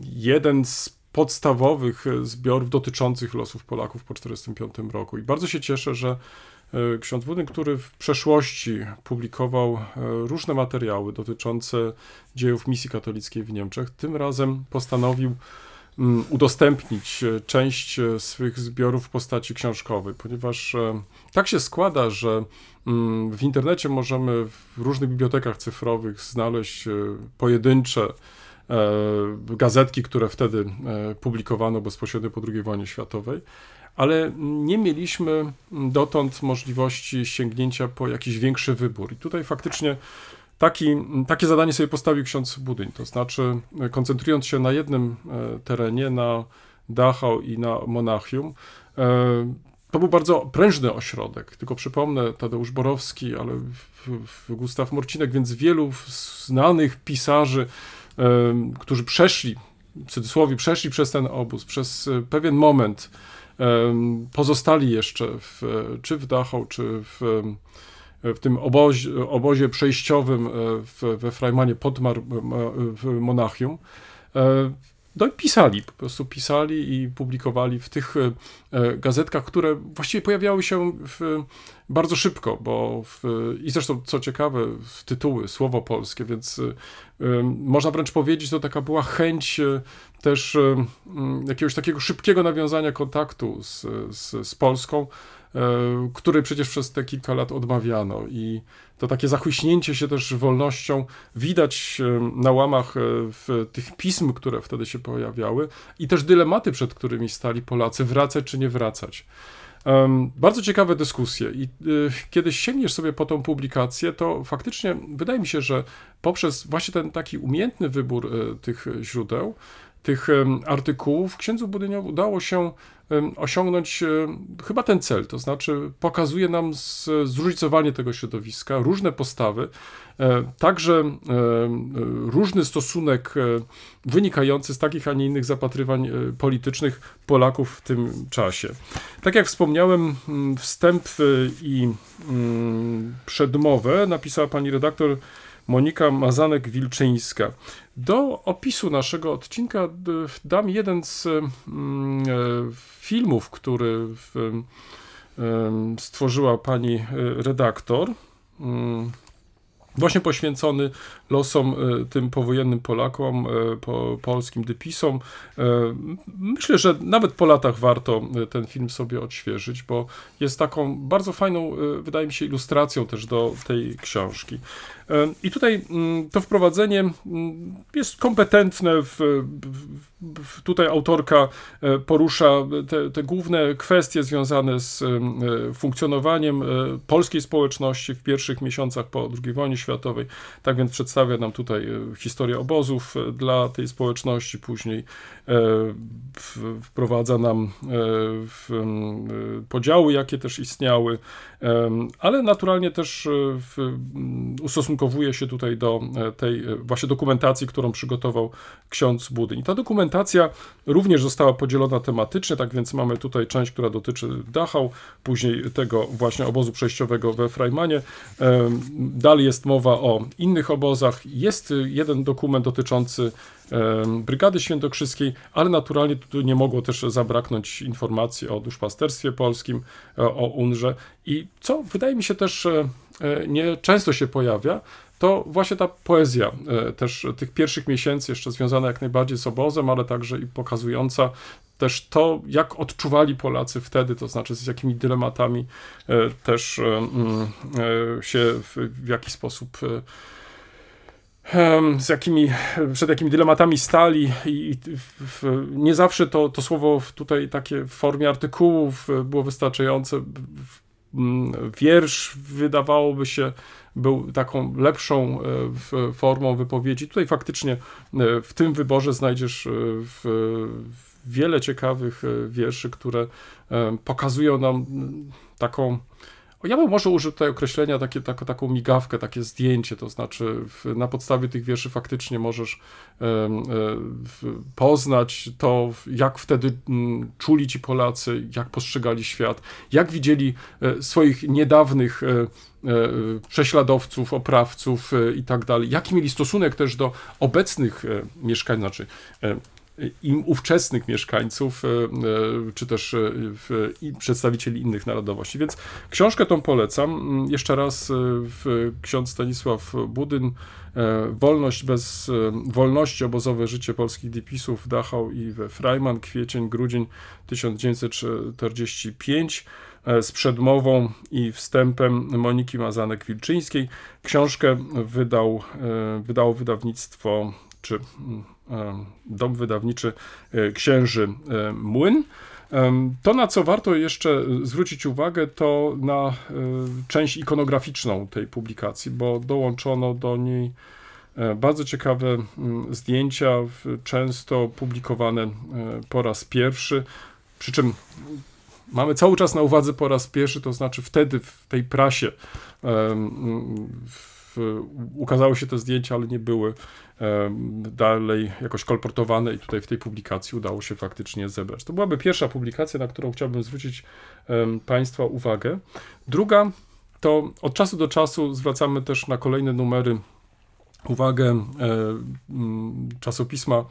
jeden z podstawowych zbiorów dotyczących losów Polaków po 1945 roku. I bardzo się cieszę, że e, ksiądz Budyn, który w przeszłości publikował e, różne materiały dotyczące dziejów misji katolickiej w Niemczech, tym razem postanowił Mm, udostępnić e, część e, swych zbiorów w postaci książkowej, ponieważ e, tak się składa, że mm, w internecie możemy w różnych bibliotekach cyfrowych znaleźć pojedyncze gazetki, które wtedy publikowano bezpośrednio po II wojnie światowej, ale nie mieliśmy dotąd możliwości sięgnięcia po jakiś większy wybór. I tutaj faktycznie Taki, takie zadanie sobie postawił ksiądz Budyń, to znaczy koncentrując się na jednym e, terenie, na Dachau i na Monachium, e, to był bardzo prężny ośrodek, tylko przypomnę, Tadeusz Borowski, ale Gustaw Morcinek, więc wielu znanych pisarzy, e, którzy przeszli, w cudzysłowie, przeszli przez ten obóz, przez pewien moment, pozostali jeszcze w, czy w Dachau, czy w w tym obozie, obozie przejściowym w, we Freimanie Podmar w Monachium. No i pisali, po prostu pisali i publikowali w tych e, gazetkach, które właściwie pojawiały się w, bardzo szybko, bo w, i zresztą co ciekawe, w tytuły, słowo polskie, więc y, można wręcz powiedzieć, to taka była chęć y, też y, jakiegoś takiego szybkiego nawiązania kontaktu z, z, z Polską, który przecież przez te kilka lat odmawiano. I to takie zachłyśnięcie się też wolnością widać na łamach tych pism, które wtedy się pojawiały, i też dylematy, przed którymi stali Polacy, wracać czy nie wracać. Bardzo ciekawe dyskusje i y, kiedy sięgniesz sobie po tą publikację, to faktycznie wydaje mi się, że poprzez właśnie ten taki umiejętny wybór y, tych źródeł, tych artykułów, księdzu Budyniowi udało się osiągnąć chyba ten cel, to znaczy pokazuje nam zróżnicowanie tego środowiska, różne postawy, e, także różny stosunek e, wynikający z takich, a nie innych zapatrywań e, politycznych Polaków w tym czasie. Tak jak wspomniałem, wstęp i przedmowę napisała pani redaktor Monika Mazanek-Wilczyńska. Do opisu naszego odcinka dam jeden z mm, e, filmów, który stworzyła pani e, redaktor. Mm, właśnie poświęcony losom e, tym powojennym Polakom, po, polskim dypisom. Myślę, że nawet po latach warto ten film sobie odświeżyć, bo jest taką bardzo fajną, wydaje mi się, ilustracją też do tej książki. I tutaj mm, to wprowadzenie mm, jest kompetentne. W, w, tutaj autorka e, porusza te, te, główne kwestie związane z e, funkcjonowaniem e, polskiej społeczności w pierwszych miesiącach po II wojnie światowej. Tak więc przedstawia nam tutaj historię obozów dla tej społeczności, później wprowadza nam podziały, jakie też istniały, ale naturalnie też ustosunkowuje się tutaj do e, tej e, właśnie dokumentacji, którą przygotował ksiądz Budyń. Ta dokumentacja również została podzielona tematycznie, tak więc mamy tutaj część, która dotyczy Dachau, później tego właśnie obozu przejściowego we Freimanie. Dalej jest mowa o innych obozach. Jest jeden dokument dotyczący Brygady Świętokrzyskiej, ale naturalnie tu nie mogło też zabraknąć informacji o duszpasterstwie polskim, e, o UNRze. I co wydaje mi się też E, nie często się pojawia, to właśnie ta poezja e, też tych pierwszych miesięcy, jeszcze związana jak najbardziej z obozem, ale także i pokazująca też to, jak odczuwali Polacy wtedy, to znaczy z jakimi dylematami e, też mm, się w, jaki sposób z jakimi, przed jakimi dylematami stali i w, nie zawsze to, to słowo tutaj takie w formie artykułów było wystarczające. Wiersz wydawałoby się był taką lepszą e, formą wypowiedzi. Tutaj faktycznie e, w tym wyborze znajdziesz e, wiele ciekawych wierszy, które pokazują nam taką ja bym może użył tutaj określenia, takie, tak, taką migawkę, takie zdjęcie, to znaczy w, na podstawie tych wierszy faktycznie możesz e, poznać to, jak wtedy mm, czuli ci Polacy, jak postrzegali świat, jak widzieli e, swoich niedawnych e, prześladowców, oprawców i tak dalej, jaki mieli stosunek też do obecnych mieszkańców, znaczy im ówczesnych mieszkańców, e, e, czy też e, przedstawicieli innych narodowości. Więc książkę tą polecam. Mm, jeszcze raz ksiądz Stanisław Budyn, Wolność bez wolności, obozowe życie polskich dipisów w Dachau i we Freiman, kwiecień, grudzień 1945 z przedmową i wstępem Moniki Mazanek-Wilczyńskiej. Książkę wydał, wydało wydawnictwo, czy mm, dom wydawniczy e, Księży e, Młyn. To, na co warto jeszcze zwrócić uwagę, to na część ikonograficzną tej publikacji, bo dołączono do niej bardzo ciekawe zdjęcia, często publikowane po raz pierwszy. Przy czym mamy cały czas na uwadze po raz pierwszy, to znaczy wtedy w tej prasie ukazały się te zdjęcia, ale nie były dalej jakoś kolportowane i tutaj w tej publikacji udało się faktycznie zebrać. To byłaby pierwsza publikacja, na którą chciałbym zwrócić Państwa uwagę. Druga to od czasu do czasu zwracamy też na kolejne numery uwagę czasopisma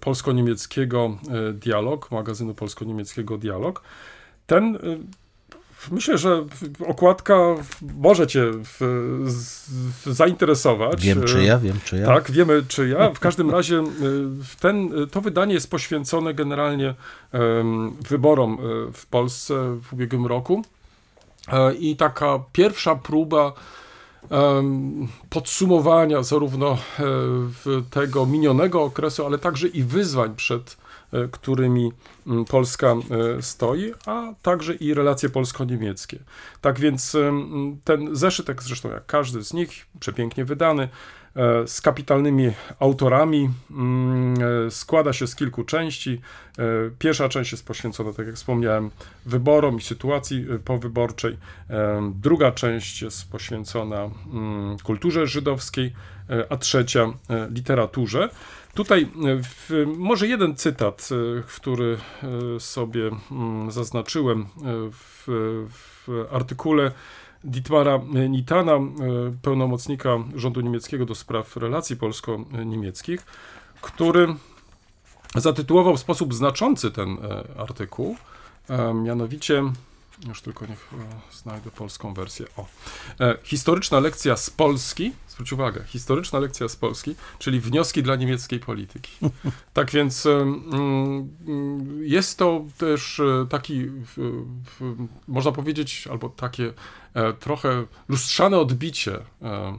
polsko-niemieckiego Dialog, magazynu polsko-niemieckiego Dialog. Ten Myślę, że okładka może cię w, zainteresować. Wiem czy ja, wiem czy ja. Tak, wiemy czy ja. W każdym razie y, ten, to wydanie jest poświęcone generalnie wyborom y, w Polsce w ubiegłym roku. E, I taka pierwsza próba podsumowania zarówno e, tego minionego okresu, ale także i wyzwań przed E, którymi mm, Polska e, stoi, a także i relacje polsko-niemieckie. Tak więc ten zeszytek, zresztą jak każdy z nich, przepięknie wydany, e, z kapitalnymi autorami, mm, składa się z kilku części. Pierwsza część jest poświęcona, tak jak wspomniałem, wyborom i sytuacji powyborczej. Druga część jest poświęcona mm, kulturze żydowskiej, a trzecia literaturze. Tutaj e, w, może jeden cytat, e, który e, sobie mm, zaznaczyłem w, w artykule Dietmara Nitana, pełnomocnika rządu niemieckiego do spraw relacji polsko-niemieckich, który zatytułował w sposób znaczący ten artykuł, mianowicie już tylko niech e, znajdę polską wersję. O. E, historyczna lekcja z Polski, zwróć uwagę, historyczna lekcja z Polski, czyli wnioski dla niemieckiej polityki. tak więc mm, jest to też e, taki, w, w, można powiedzieć, albo takie e, trochę lustrzane odbicie e,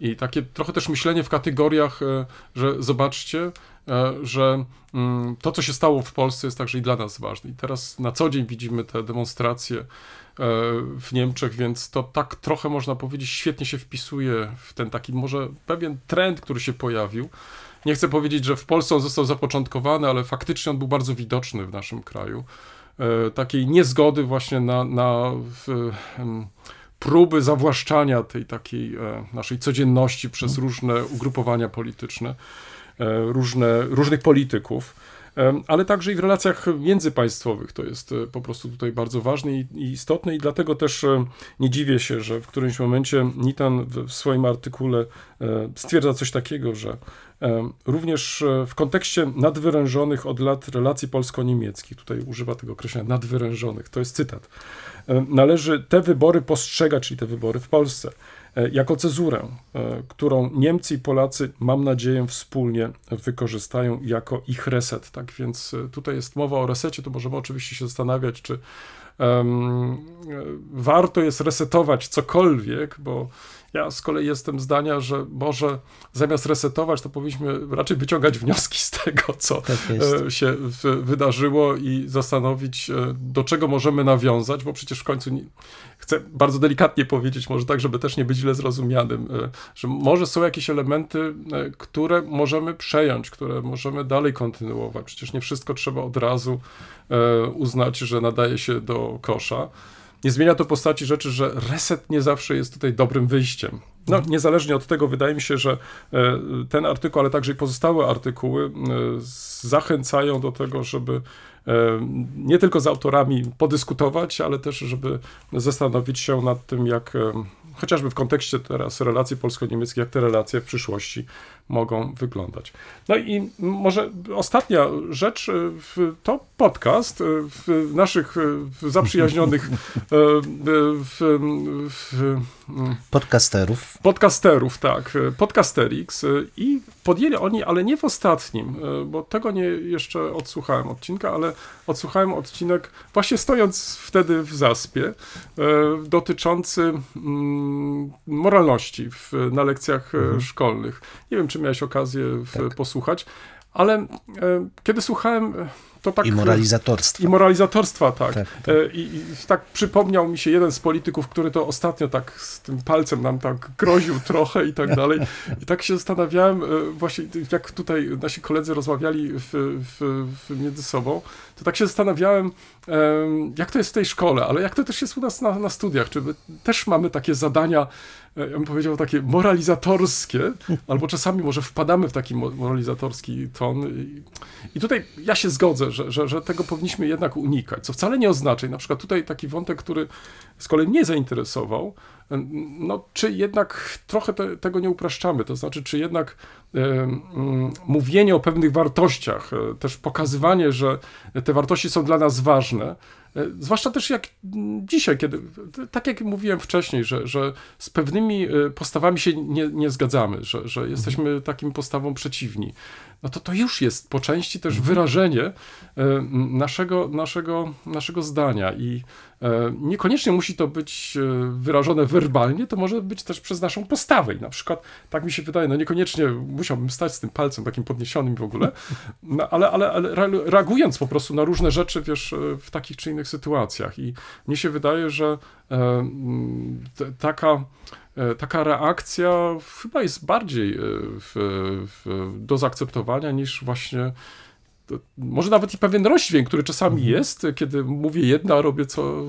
i takie trochę też myślenie w kategoriach, e, że zobaczcie, E, że mm, to, co się stało w Polsce, jest także i dla nas ważne. I teraz na co dzień widzimy te demonstracje e, w Niemczech, więc to tak trochę można powiedzieć świetnie się wpisuje w ten taki może pewien trend, który się pojawił. Nie chcę powiedzieć, że w Polsce on został zapoczątkowany, ale faktycznie on był bardzo widoczny w naszym kraju. Takiej niezgody właśnie na, na w, próby zawłaszczania tej takiej naszej codzienności przez mhm. różne ugrupowania polityczne. E, różne, różnych polityków, e, ale także i w relacjach międzypaństwowych. To jest e, po prostu tutaj bardzo ważne i, istotne i dlatego też nie dziwię się, że w którymś momencie Nitan w swoim artykule stwierdza coś takiego, że również w kontekście nadwyrężonych od lat relacji polsko-niemieckich, tutaj używa tego określenia nadwyrężonych, to jest cytat, należy te wybory postrzegać, czyli te wybory w Polsce, E, jako cezurę, e, którą Niemcy i Polacy, mam nadzieję, wspólnie wykorzystają jako ich reset. Tak więc e, tutaj jest mowa o resecie, to możemy oczywiście się zastanawiać, czy um, warto jest resetować cokolwiek, bo ja z kolei jestem zdania, że może zamiast resetować, to powinniśmy raczej wyciągać wnioski z tego, co tak się wydarzyło i zastanowić, do czego możemy nawiązać, bo przecież w końcu nie, chcę bardzo delikatnie powiedzieć, może tak, żeby też nie być źle zrozumianym, e, że może są jakieś elementy, e, które możemy przejąć, które możemy dalej kontynuować. Przecież nie wszystko trzeba od razu e, uznać, że nadaje się do kosza. Nie zmienia to postaci rzeczy, że reset nie zawsze jest tutaj dobrym wyjściem. No, mhm. niezależnie od tego, wydaje mi się, że ten artykuł, ale także i pozostałe artykuły zachęcają do tego, żeby nie tylko z autorami podyskutować, ale też, żeby zastanowić się nad tym, jak chociażby w kontekście teraz relacji polsko-niemieckich, jak te relacje w przyszłości mogą wyglądać. No i może ostatnia rzecz, e, to podcast e, w naszych e, zaprzyjaźnionych w, w, podcasterów. Podcasterów, tak, podcasterix i podjęli oni, ale nie w ostatnim, bo tego nie jeszcze odsłuchałem odcinka, ale odsłuchałem odcinek właśnie stojąc wtedy w zaspie, dotyczący mm, moralności w, na lekcjach mhm. szkolnych. Nie wiem, czy czy miałeś okazję w, tak. posłuchać, ale e, kiedy słuchałem to tak... I moralizatorstwa. I moralizatorstwa, tak. tak, tak. E, I, I, tak przypomniał mi się jeden z polityków, który to ostatnio tak z tym palcem nam tak groził trochę i tak dalej. I tak się zastanawiałem e, właśnie, jak tutaj nasi koledzy rozmawiali w, w, w między sobą, to tak się zastanawiałem, jak to jest w tej szkole, ale jak to też jest u nas na, na studiach, czy też mamy takie zadania, e, ja bym powiedział, takie moralizatorskie, albo czasami może wpadamy w taki moralizatorski ton. I tutaj ja się zgodzę, że, że, że tego powinniśmy jednak unikać, co wcale nie oznacza, i na przykład tutaj taki wątek, który z kolei mnie zainteresował, no, czy jednak trochę te, tego nie upraszczamy, to znaczy, czy jednak mówienie o pewnych wartościach, e, też pokazywanie, że te wartości są dla nas ważne, e, zwłaszcza też jak dzisiaj, kiedy, tak jak mówiłem wcześniej, że, że z pewnymi e, postawami się nie, nie zgadzamy, że, że jesteśmy takim postawom przeciwni, no to to już jest po części też wyrażenie e, naszego, naszego, naszego zdania. I e, niekoniecznie musi to być e, wyrażone werbalnie, to może być też przez naszą postawę. I na przykład, tak mi się wydaje, no niekoniecznie musiałbym stać z tym palcem takim podniesionym w ogóle, no, ale, ale, ale reagując po prostu na różne rzeczy, wiesz, w takich czy innych sytuacjach. I mnie się wydaje, że taka taka reakcja chyba jest bardziej w, w, do zaakceptowania niż właśnie może nawet i pewien rozdźwięk, który czasami mhm. jest, kiedy mówię jedno, a robię co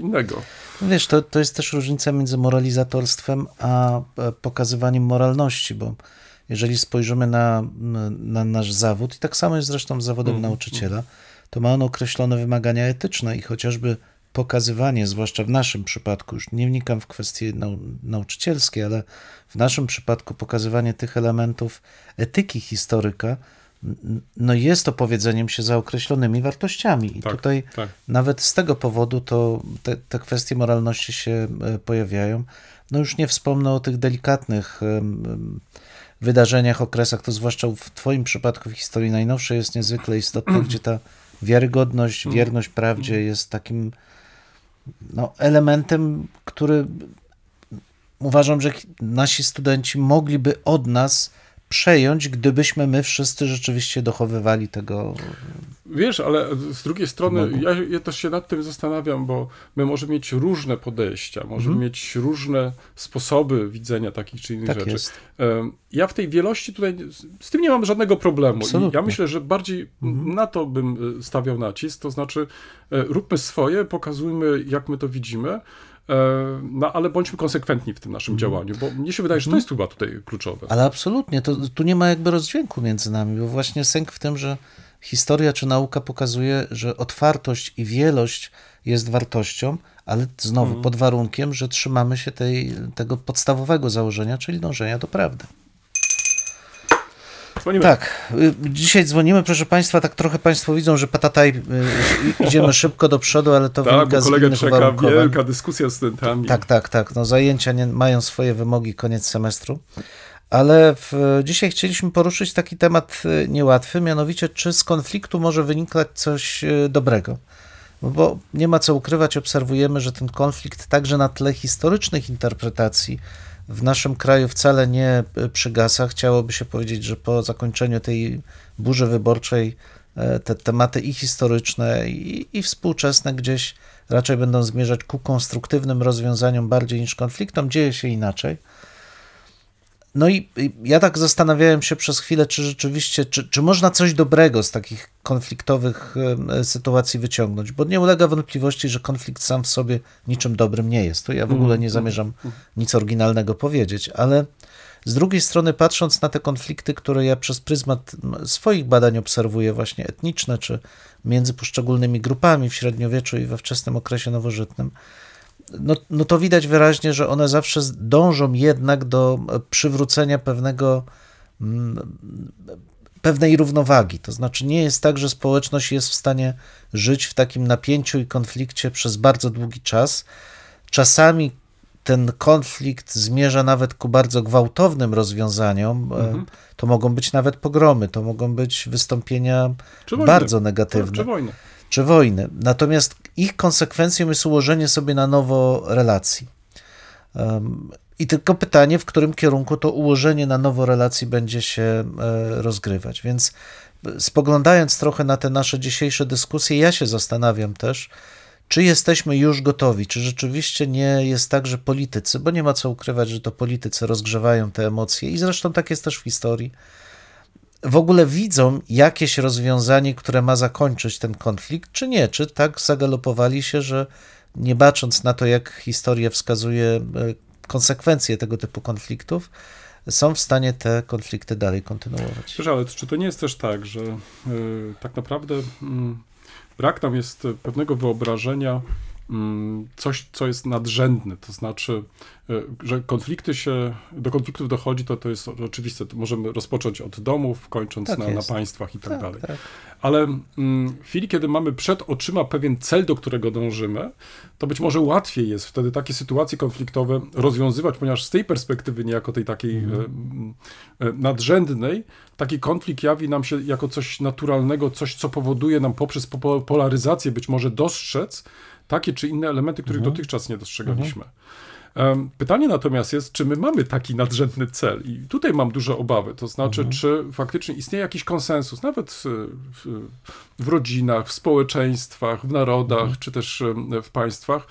innego. Wiesz, to, to jest też różnica między moralizatorstwem a pokazywaniem moralności, bo jeżeli spojrzymy na, na nasz zawód, i tak samo jest zresztą z zawodem mm. nauczyciela, to ma on określone wymagania etyczne i chociażby pokazywanie, zwłaszcza w naszym przypadku, już nie wnikam w kwestie nau nauczycielskie, ale w naszym przypadku pokazywanie tych elementów etyki historyka, no jest opowiedzeniem się za określonymi wartościami. I tak, tutaj tak. nawet z tego powodu to te, te, kwestie moralności się e, pojawiają. No już nie wspomnę o tych delikatnych wydarzeniach, okresach, to zwłaszcza w Twoim przypadku w historii najnowszej jest niezwykle istotne, gdzie ta wiarygodność, wierność prawdzie jest takim no, elementem, który uważam, że nasi studenci mogliby od nas przejąć, gdybyśmy my wszyscy rzeczywiście dochowywali tego. Wiesz, ale z drugiej strony ja, ja, też się nad tym zastanawiam, bo my możemy mieć różne podejścia, możemy mhm. mieć różne sposoby widzenia takich czy innych tak rzeczy. Jest. Ja w tej wielości tutaj z tym nie mam żadnego problemu. Ja myślę, że bardziej mhm. na to bym e, stawiał nacisk, to znaczy e, róbmy swoje, pokazujmy jak my to widzimy. E, no ale bądźmy konsekwentni w tym naszym mhm. działaniu, bo mnie się wydaje, że to jest chyba tutaj kluczowe. Ale absolutnie, to, tu nie ma jakby rozdźwięku między nami, bo właśnie sęk w tym, że historia czy nauka pokazuje, że otwartość i wielość jest wartością, ale znowu mhm. pod warunkiem, że trzymamy się tej, tego podstawowego założenia, czyli dążenia do prawdy. Dzwonimy. Tak, y, dzisiaj dzwonimy, proszę Państwa, tak trochę Państwo widzą, że patataj, y, idziemy szybko do przodu, ale to tak, wynika z innych czeka wielka dyskusja z studentami. Tak, tak, tak, no zajęcia nie, mają swoje wymogi, koniec semestru. Ale w, dzisiaj chcieliśmy poruszyć taki temat y, niełatwy, mianowicie czy z konfliktu może wynikać coś dobrego. No bo nie ma co ukrywać, obserwujemy, że ten konflikt także na tle historycznych interpretacji w naszym kraju wcale nie przygasa. Chciałoby się powiedzieć, że po zakończeniu tej burzy wyborczej e, te tematy i historyczne, i, i współczesne gdzieś raczej będą zmierzać ku konstruktywnym rozwiązaniom bardziej niż konfliktom. Dzieje się inaczej. No i ja tak zastanawiałem się przez chwilę, czy rzeczywiście, czy, czy można coś dobrego z takich konfliktowych e, sytuacji wyciągnąć, bo nie ulega wątpliwości, że konflikt sam w sobie niczym dobrym nie jest. To ja w ogóle nie mhm, zamierzam mhm. nic oryginalnego powiedzieć, ale z drugiej strony, patrząc na te konflikty, które ja przez pryzmat swoich badań obserwuję, właśnie etniczne, czy między poszczególnymi grupami w średniowieczu i we wczesnym okresie nowożytnym, no, no to widać wyraźnie, że one zawsze dążą jednak do przywrócenia pewnego mm, pewnej równowagi. To znaczy, nie jest tak, że społeczność jest w stanie żyć w takim napięciu i konflikcie przez bardzo długi czas. Czasami ten konflikt zmierza nawet ku bardzo gwałtownym rozwiązaniom. E, mhm. To mogą być nawet pogromy, to mogą być wystąpienia bardzo negatywne. Czy wojny czy wojny. Natomiast ich konsekwencją jest ułożenie sobie na nowo relacji. I tylko pytanie, w którym kierunku to ułożenie na nowo relacji będzie się e, rozgrywać. Więc spoglądając trochę na te nasze dzisiejsze dyskusje, ja się zastanawiam też, czy jesteśmy już gotowi, czy rzeczywiście nie jest tak, że politycy, bo nie ma co ukrywać, że to politycy rozgrzewają te emocje i zresztą tak jest też w historii, w ogóle widzą jakieś rozwiązanie, które ma zakończyć ten konflikt, czy nie? Czy tak zagalopowali się, że nie bacząc na to, jak historia wskazuje, e, konsekwencje tego typu konfliktów, są w stanie te konflikty dalej kontynuować. Wiesz, ale czy to nie jest też tak, że y, tak naprawdę y, brak nam jest pewnego wyobrażenia, coś, co jest nadrzędne, to znaczy, e, że konflikty się, do konfliktów dochodzi, to, to jest oczywiste, to możemy rozpocząć od domów, kończąc tak na, na, państwach i tak, tak dalej. Tak. Ale mm, w chwili, kiedy mamy przed oczyma pewien cel, do którego dążymy, to być może łatwiej jest wtedy takie sytuacje konfliktowe rozwiązywać, ponieważ z tej perspektywy, niejako tej takiej mm. nadrzędnej, taki konflikt jawi nam się jako coś naturalnego, coś, co powoduje nam poprzez polaryzację być może dostrzec, takie czy inne elementy, których mhm. dotychczas nie dostrzegaliśmy. Mhm. Pytanie natomiast jest, czy my mamy taki nadrzędny cel? I tutaj mam duże obawy. To znaczy, mhm. czy faktycznie istnieje jakiś konsensus, nawet w, w rodzinach, w społeczeństwach, w narodach, mhm. czy też w państwach,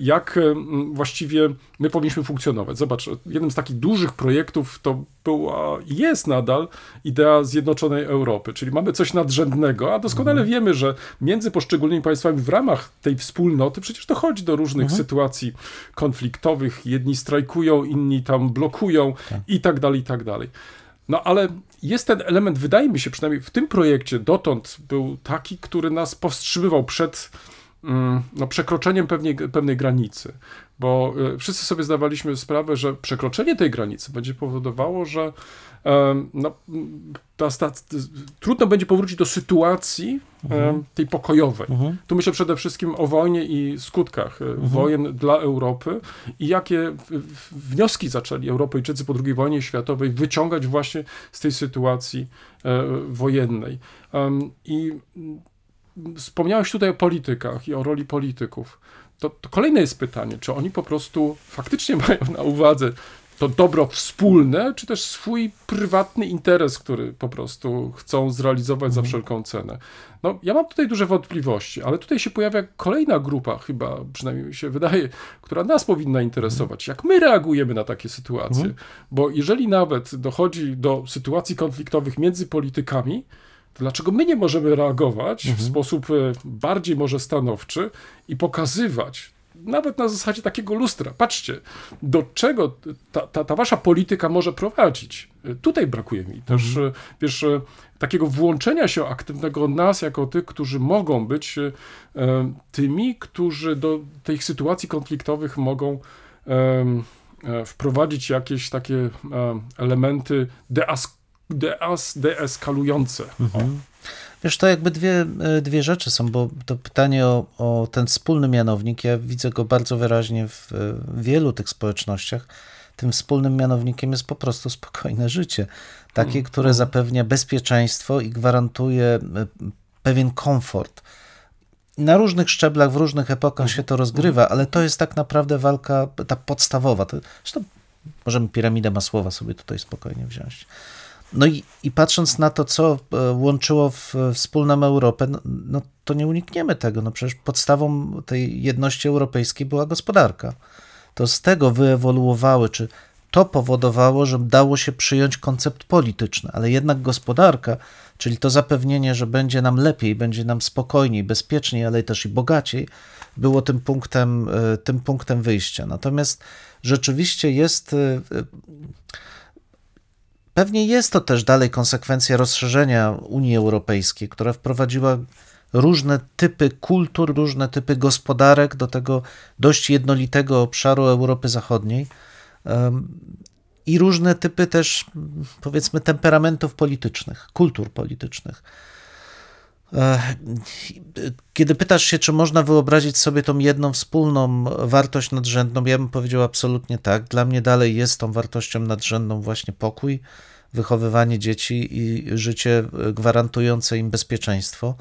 jak e, właściwie my powinniśmy funkcjonować. Zobacz, jednym z takich dużych projektów to była jest nadal idea zjednoczonej Europy, czyli mamy coś nadrzędnego, a doskonale mhm. wiemy, że między poszczególnymi państwami w ramach tej wspólnoty przecież dochodzi do różnych mhm. sytuacji konfliktowych. Jedni strajkują, inni tam blokują tak. i tak dalej, i tak dalej. No ale jest ten element, wydaje mi się, przynajmniej w tym projekcie dotąd był taki, który nas powstrzymywał przed no, przekroczeniem pewnej, pewnej granicy, bo e, wszyscy sobie zdawaliśmy sprawę, że przekroczenie tej granicy będzie powodowało, że no, ta, ta, trudno będzie powrócić do sytuacji mhm. tej pokojowej. Mhm. Tu myślę przede wszystkim o wojnie i skutkach e, mhm. wojen dla Europy i jakie wnioski zaczęli Europejczycy po II wojnie światowej wyciągać właśnie z tej sytuacji e, wojennej. I Wspomniałeś tutaj o politykach i o roli polityków. To, to, kolejne jest pytanie, czy oni po prostu faktycznie mają na uwadze to dobro wspólne, czy też swój prywatny interes, który po prostu chcą zrealizować za mhm. wszelką cenę. No, ja mam tutaj duże wątpliwości, ale tutaj się pojawia kolejna grupa, chyba przynajmniej mi się wydaje, która nas powinna interesować. Jak my reagujemy na takie sytuacje? Mhm. Bo jeżeli nawet dochodzi do sytuacji konfliktowych między politykami, Dlaczego my nie możemy reagować mhm. w sposób e, bardziej może stanowczy i pokazywać, nawet na zasadzie takiego lustra, patrzcie, do czego ta, ta, ta wasza polityka może prowadzić. E, tutaj brakuje mi też, mhm. E, wiesz, takiego włączenia się aktywnego nas jako tych, którzy mogą być tymi, którzy do tych sytuacji konfliktowych mogą wprowadzić jakieś takie elementy deask deas, deeskalujące. Mhm. Wiesz, to jakby dwie, e, dwie rzeczy są, bo to pytanie o, o ten wspólny mianownik, ja widzę go bardzo wyraźnie w, w wielu tych społecznościach. Tym wspólnym mianownikiem jest po prostu spokojne życie. Takie, mm, które mm. zapewnia bezpieczeństwo i gwarantuje e, pewien komfort. Na różnych szczeblach, w różnych epokach mm. się to rozgrywa, ale to jest tak naprawdę walka ta podstawowa. To, zresztą możemy piramidę Masłowa sobie tutaj spokojnie wziąć. No i, i patrząc na to, co e, łączyło w wspólną Europę, no, no, to nie unikniemy tego. No przecież podstawą tej jedności europejskiej była gospodarka. To z tego wyewoluowały, czy to powodowało, że dało się przyjąć koncept polityczny, ale jednak gospodarka, czyli to zapewnienie, że będzie nam lepiej, będzie nam spokojniej, bezpieczniej, ale też i bogaciej, było tym punktem, e, tym punktem wyjścia. Natomiast rzeczywiście jest e, Pewnie jest to też dalej konsekwencja rozszerzenia Unii Europejskiej, która wprowadziła różne typy kultur, różne typy gospodarek do tego dość jednolitego obszaru Europy Zachodniej i różne typy też, powiedzmy, temperamentów politycznych, kultur politycznych. Kiedy pytasz się, czy można wyobrazić sobie tą jedną wspólną wartość nadrzędną, ja bym powiedział absolutnie tak. Dla mnie dalej jest tą wartością nadrzędną właśnie pokój, wychowywanie dzieci i życie gwarantujące im bezpieczeństwo.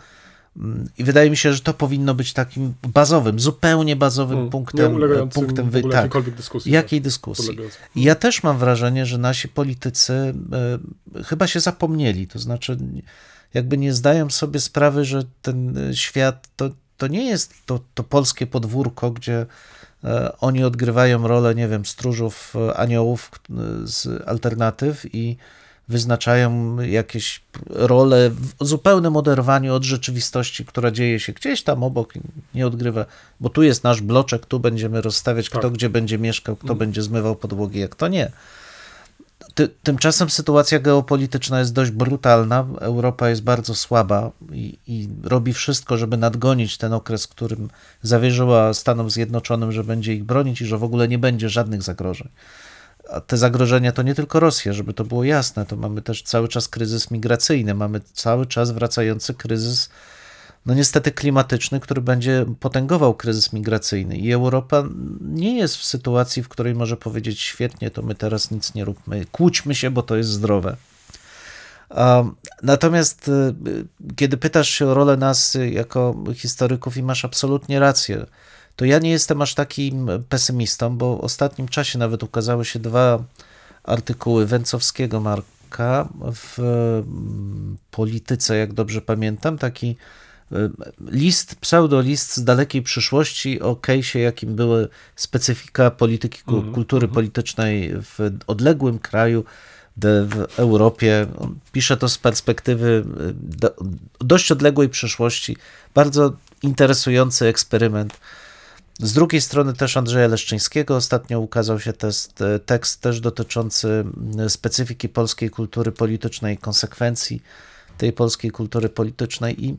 I wydaje mi się, że to powinno być takim bazowym, zupełnie bazowym hmm, punktem, punktem wy... tak, dyskusji. Jakiej tak, dyskusji? I ja też mam wrażenie, że nasi politycy chyba się zapomnieli. To znaczy, jakby nie zdają sobie sprawy, że ten świat to, to nie jest to, to polskie podwórko, gdzie e, oni odgrywają rolę, nie wiem, stróżów, e, aniołów z alternatyw i wyznaczają jakieś role w zupełnym oderwaniu od rzeczywistości, która dzieje się gdzieś tam obok, nie odgrywa, bo tu jest nasz bloczek, tu będziemy rozstawiać, kto Tak. gdzie będzie mieszkał, kto będzie zmywał podłogi, jak to nie. Ty, tymczasem sytuacja geopolityczna jest dość brutalna. Europa jest bardzo słaba i, i robi wszystko, żeby nadgonić ten okres, którym zawierzyła Stanom Zjednoczonym, że będzie ich bronić i że w ogóle nie będzie żadnych zagrożeń. A te zagrożenia to nie tylko Rosja, żeby to było jasne, to mamy też cały czas kryzys migracyjny, mamy cały czas wracający kryzys, no niestety klimatyczny, który będzie potęgował kryzys migracyjny. I Europa nie jest w sytuacji, w której może powiedzieć: świetnie, to my teraz nic nie róbmy, kłóćmy się, bo to jest zdrowe. Natomiast y, kiedy pytasz się o rolę nas y, jako historyków i masz absolutnie rację, to ja nie jestem aż takim pesymistą, bo w ostatnim czasie nawet ukazały się dwa artykuły Węcowskiego Marka w mm, Polityce, jak dobrze pamiętam, taki y, list, pseudolist z dalekiej przyszłości o case'ie, jakim były specyfika polityki, ku- Mhm, kultury politycznej w odległym kraju, w Europie. On pisze to z perspektywy y, do, dość odległej przyszłości. Bardzo interesujący eksperyment. Z drugiej strony też Andrzeja Leszczyńskiego ostatnio ukazał się test, tekst też dotyczący y, specyfiki polskiej kultury politycznej, konsekwencji tej polskiej kultury politycznej i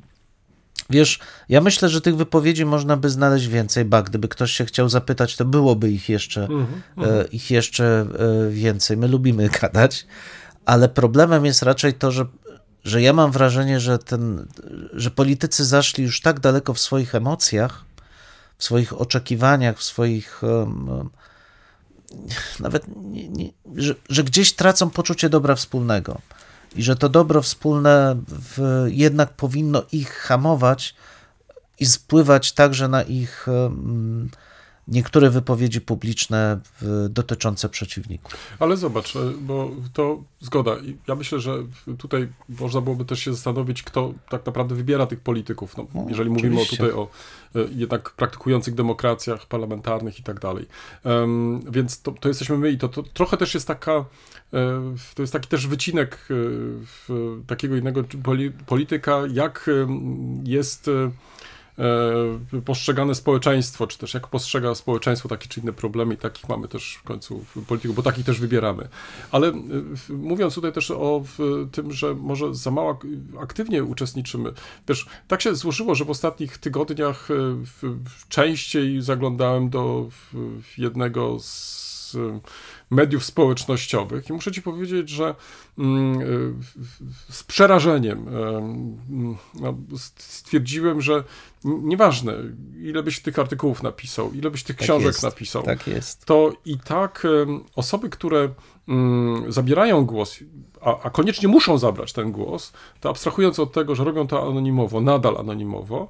Wiesz, ja myślę, że tych wypowiedzi można by znaleźć więcej, ba, gdyby ktoś się chciał zapytać, to byłoby ich jeszcze, e, ich jeszcze e, więcej. My lubimy gadać, ale problemem jest raczej to, że, że ja mam wrażenie, że, ten, że politycy zaszli już tak daleko w swoich emocjach, w swoich oczekiwaniach, w swoich. em, nawet, nie, nie, że, że gdzieś tracą poczucie dobra wspólnego i że to dobro wspólne w, jednak powinno ich hamować i spływać także na ich niektóre wypowiedzi publiczne dotyczące przeciwników. Ale zobacz, e, bo to zgoda. Ja myślę, że tutaj można byłoby też się zastanowić, kto tak naprawdę wybiera tych polityków. No, No, jeżeli mówimy o oczywiście. tutaj o e, jednak praktykujących demokracjach parlamentarnych i tak dalej. Więc to, to jesteśmy my i to, to trochę też jest taka, e, to jest taki też wycinek takiego innego poli- polityka, jak jest postrzegane społeczeństwo, czy też jak postrzega społeczeństwo takie czy inne problemy i takich mamy też w końcu w polityku, bo takich też wybieramy. Ale e, mówiąc tutaj też o tym, że może za mało ak- aktywnie uczestniczymy, też tak się złożyło, że w ostatnich tygodniach e, częściej zaglądałem do jednego z e, mediów społecznościowych i muszę ci powiedzieć, że mm, w- z przerażeniem no, stwierdziłem, że nieważne, ile byś tych artykułów napisał, ile byś tych Tak książek jest, napisał, Tak jest. to i tak osoby, które mm, zabierają głos, a, a koniecznie muszą zabrać ten głos, to abstrahując od tego, że robią to anonimowo, nadal anonimowo,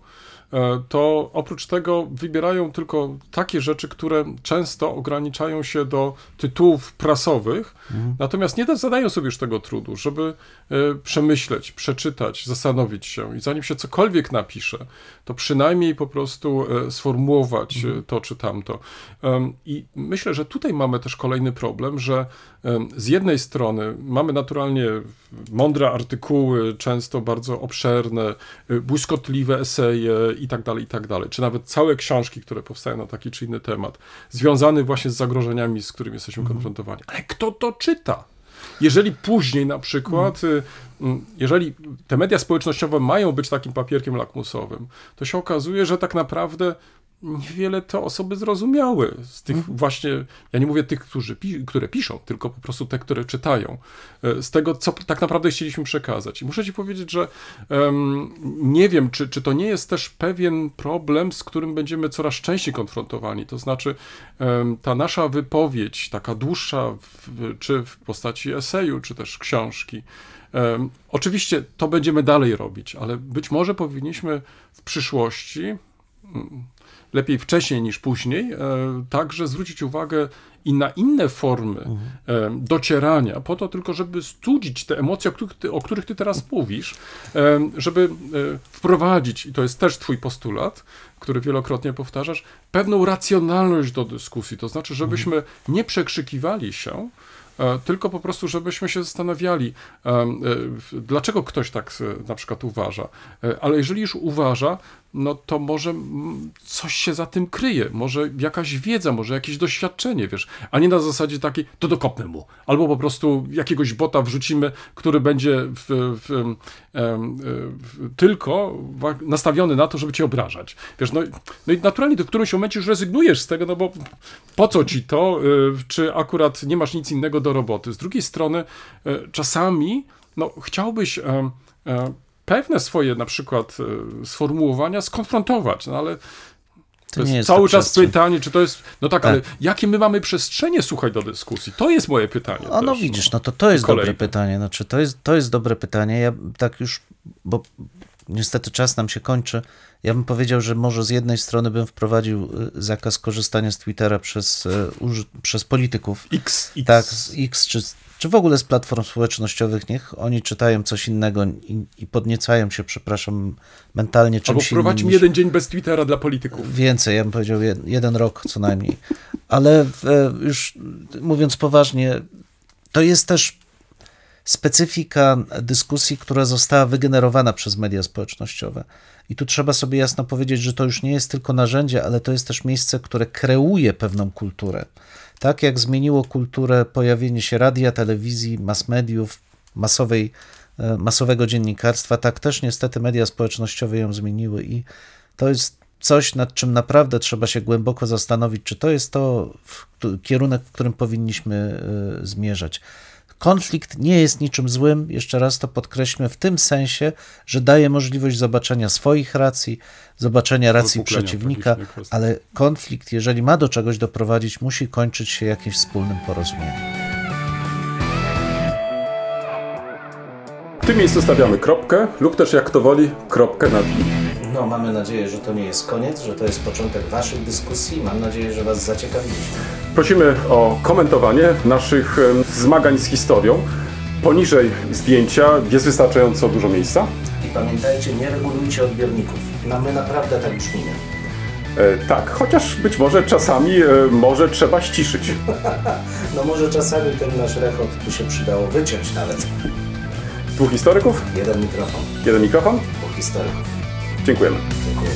to oprócz tego wybierają tylko takie rzeczy, które często ograniczają się do tytułów prasowych, natomiast nie da- zadają sobie już tego trudu, żeby e, przemyśleć, przeczytać, zastanowić się i zanim się cokolwiek napisze, to przynajmniej po prostu e, sformułować e, to czy tamto. I myślę, że tutaj mamy też kolejny problem, że z jednej strony mamy naturalnie mądre artykuły, często bardzo obszerne, y, błyskotliwe eseje i tak dalej, i tak czy nawet całe książki, które powstają na taki czy inny temat, związany właśnie z zagrożeniami, z którymi jesteśmy konfrontowani. Ale kto to czyta? Jeżeli później na przykład, y, mm, jeżeli te media społecznościowe mają być takim papierkiem lakmusowym, to się okazuje, że tak naprawdę niewiele te osoby zrozumiały z tych właśnie, ja nie mówię tych, którzy pi- które piszą, tylko po prostu te, które czytają, e, z tego, co tak naprawdę chcieliśmy przekazać. I muszę ci powiedzieć, że em, nie wiem, czy, czy to nie jest też pewien problem, z którym będziemy coraz częściej konfrontowani. To znaczy, em, ta nasza wypowiedź, taka dłuższa, w, czy w postaci eseju, czy też książki, em, oczywiście to będziemy dalej robić, ale być może powinniśmy w przyszłości mm, lepiej wcześniej niż później, e, także zwrócić uwagę i na inne formy e, docierania, po to tylko, żeby studzić te emocje, o których ty, o których ty teraz mówisz, e, żeby wprowadzić, i to jest też twój postulat, który wielokrotnie powtarzasz, pewną racjonalność do dyskusji, to znaczy, żebyśmy nie przekrzykiwali się, tylko po prostu, żebyśmy się zastanawiali, dlaczego ktoś tak na przykład uważa. Ale jeżeli już uważa, no to może coś się za tym kryje, może jakaś wiedza, może jakieś doświadczenie, wiesz, a nie na zasadzie takiej, to dokopmy mu, albo po prostu jakiegoś bota wrzucimy, który będzie w, w, w, tylko nastawiony na to, żeby cię obrażać. Wiesz, no, no i naturalnie w którymś momencie już rezygnujesz z tego, no bo po co ci to, y, czy akurat nie masz nic innego do roboty. Z drugiej strony y, czasami no, chciałbyś pewne swoje na przykład e, sformułowania skonfrontować, no ale to jest, nie jest cały to czas przestrzeń. pytanie, czy to jest. No tak, Tak. ale jakie my mamy przestrzenie słuchać do dyskusji? To jest moje pytanie. O, no też, widzisz, no to to jest Kolejne. dobre pytanie. Znaczy, to jest, to jest dobre pytanie. Ja tak już, bo niestety czas nam się kończy. Ja bym powiedział, że może z jednej strony bym wprowadził y, zakaz korzystania z Twittera przez, uży- przez polityków. X, X. Tak, z X czy, czy w ogóle z platform społecznościowych, niech oni czytają coś innego i, i podniecają się, przepraszam, mentalnie Albo czymś innym. niż- jeden dzień bez Twittera dla polityków. Więcej, ja bym powiedział jed, jeden rok co najmniej. Ale w, e, już mówiąc poważnie, to jest też specyfika dyskusji, która została wygenerowana przez media społecznościowe. I tu trzeba sobie jasno powiedzieć, że to już nie jest tylko narzędzie, ale to jest też miejsce, które kreuje pewną kulturę. Tak jak zmieniło kulturę pojawienie się radia, telewizji, mass mediów, masowej, e, masowego dziennikarstwa, tak też niestety media społecznościowe ją zmieniły i to jest coś, nad czym naprawdę trzeba się głęboko zastanowić, czy to jest to kierunek, w którym powinniśmy y, zmierzać. Konflikt nie jest niczym złym, jeszcze raz to podkreślmy, w tym sensie, że daje możliwość zobaczenia swoich racji, zobaczenia racji przeciwnika, ale konflikt, jeżeli ma do czegoś doprowadzić, musi kończyć się jakimś wspólnym porozumieniem. W tym miejscu stawiamy kropkę, lub też jak to woli, kropkę nad i. No, mamy nadzieję, że to nie jest koniec, że to jest początek Waszych dyskusji. Mam nadzieję, że Was zaciekawiliśmy. Prosimy o komentowanie naszych zmagań z historią. Poniżej zdjęcia jest wystarczająco dużo miejsca. I pamiętajcie, nie regulujcie odbiorników. No, my naprawdę tak brzmimy. E, tak, chociaż być może czasami e, może trzeba ściszyć. No może czasami ten nasz rechot by się przydało wyciąć nawet. Dwóch historyków, Jeden mikrofon, jeden mikrofon. dwóch historyków. Dziękujemy. Dziękuję.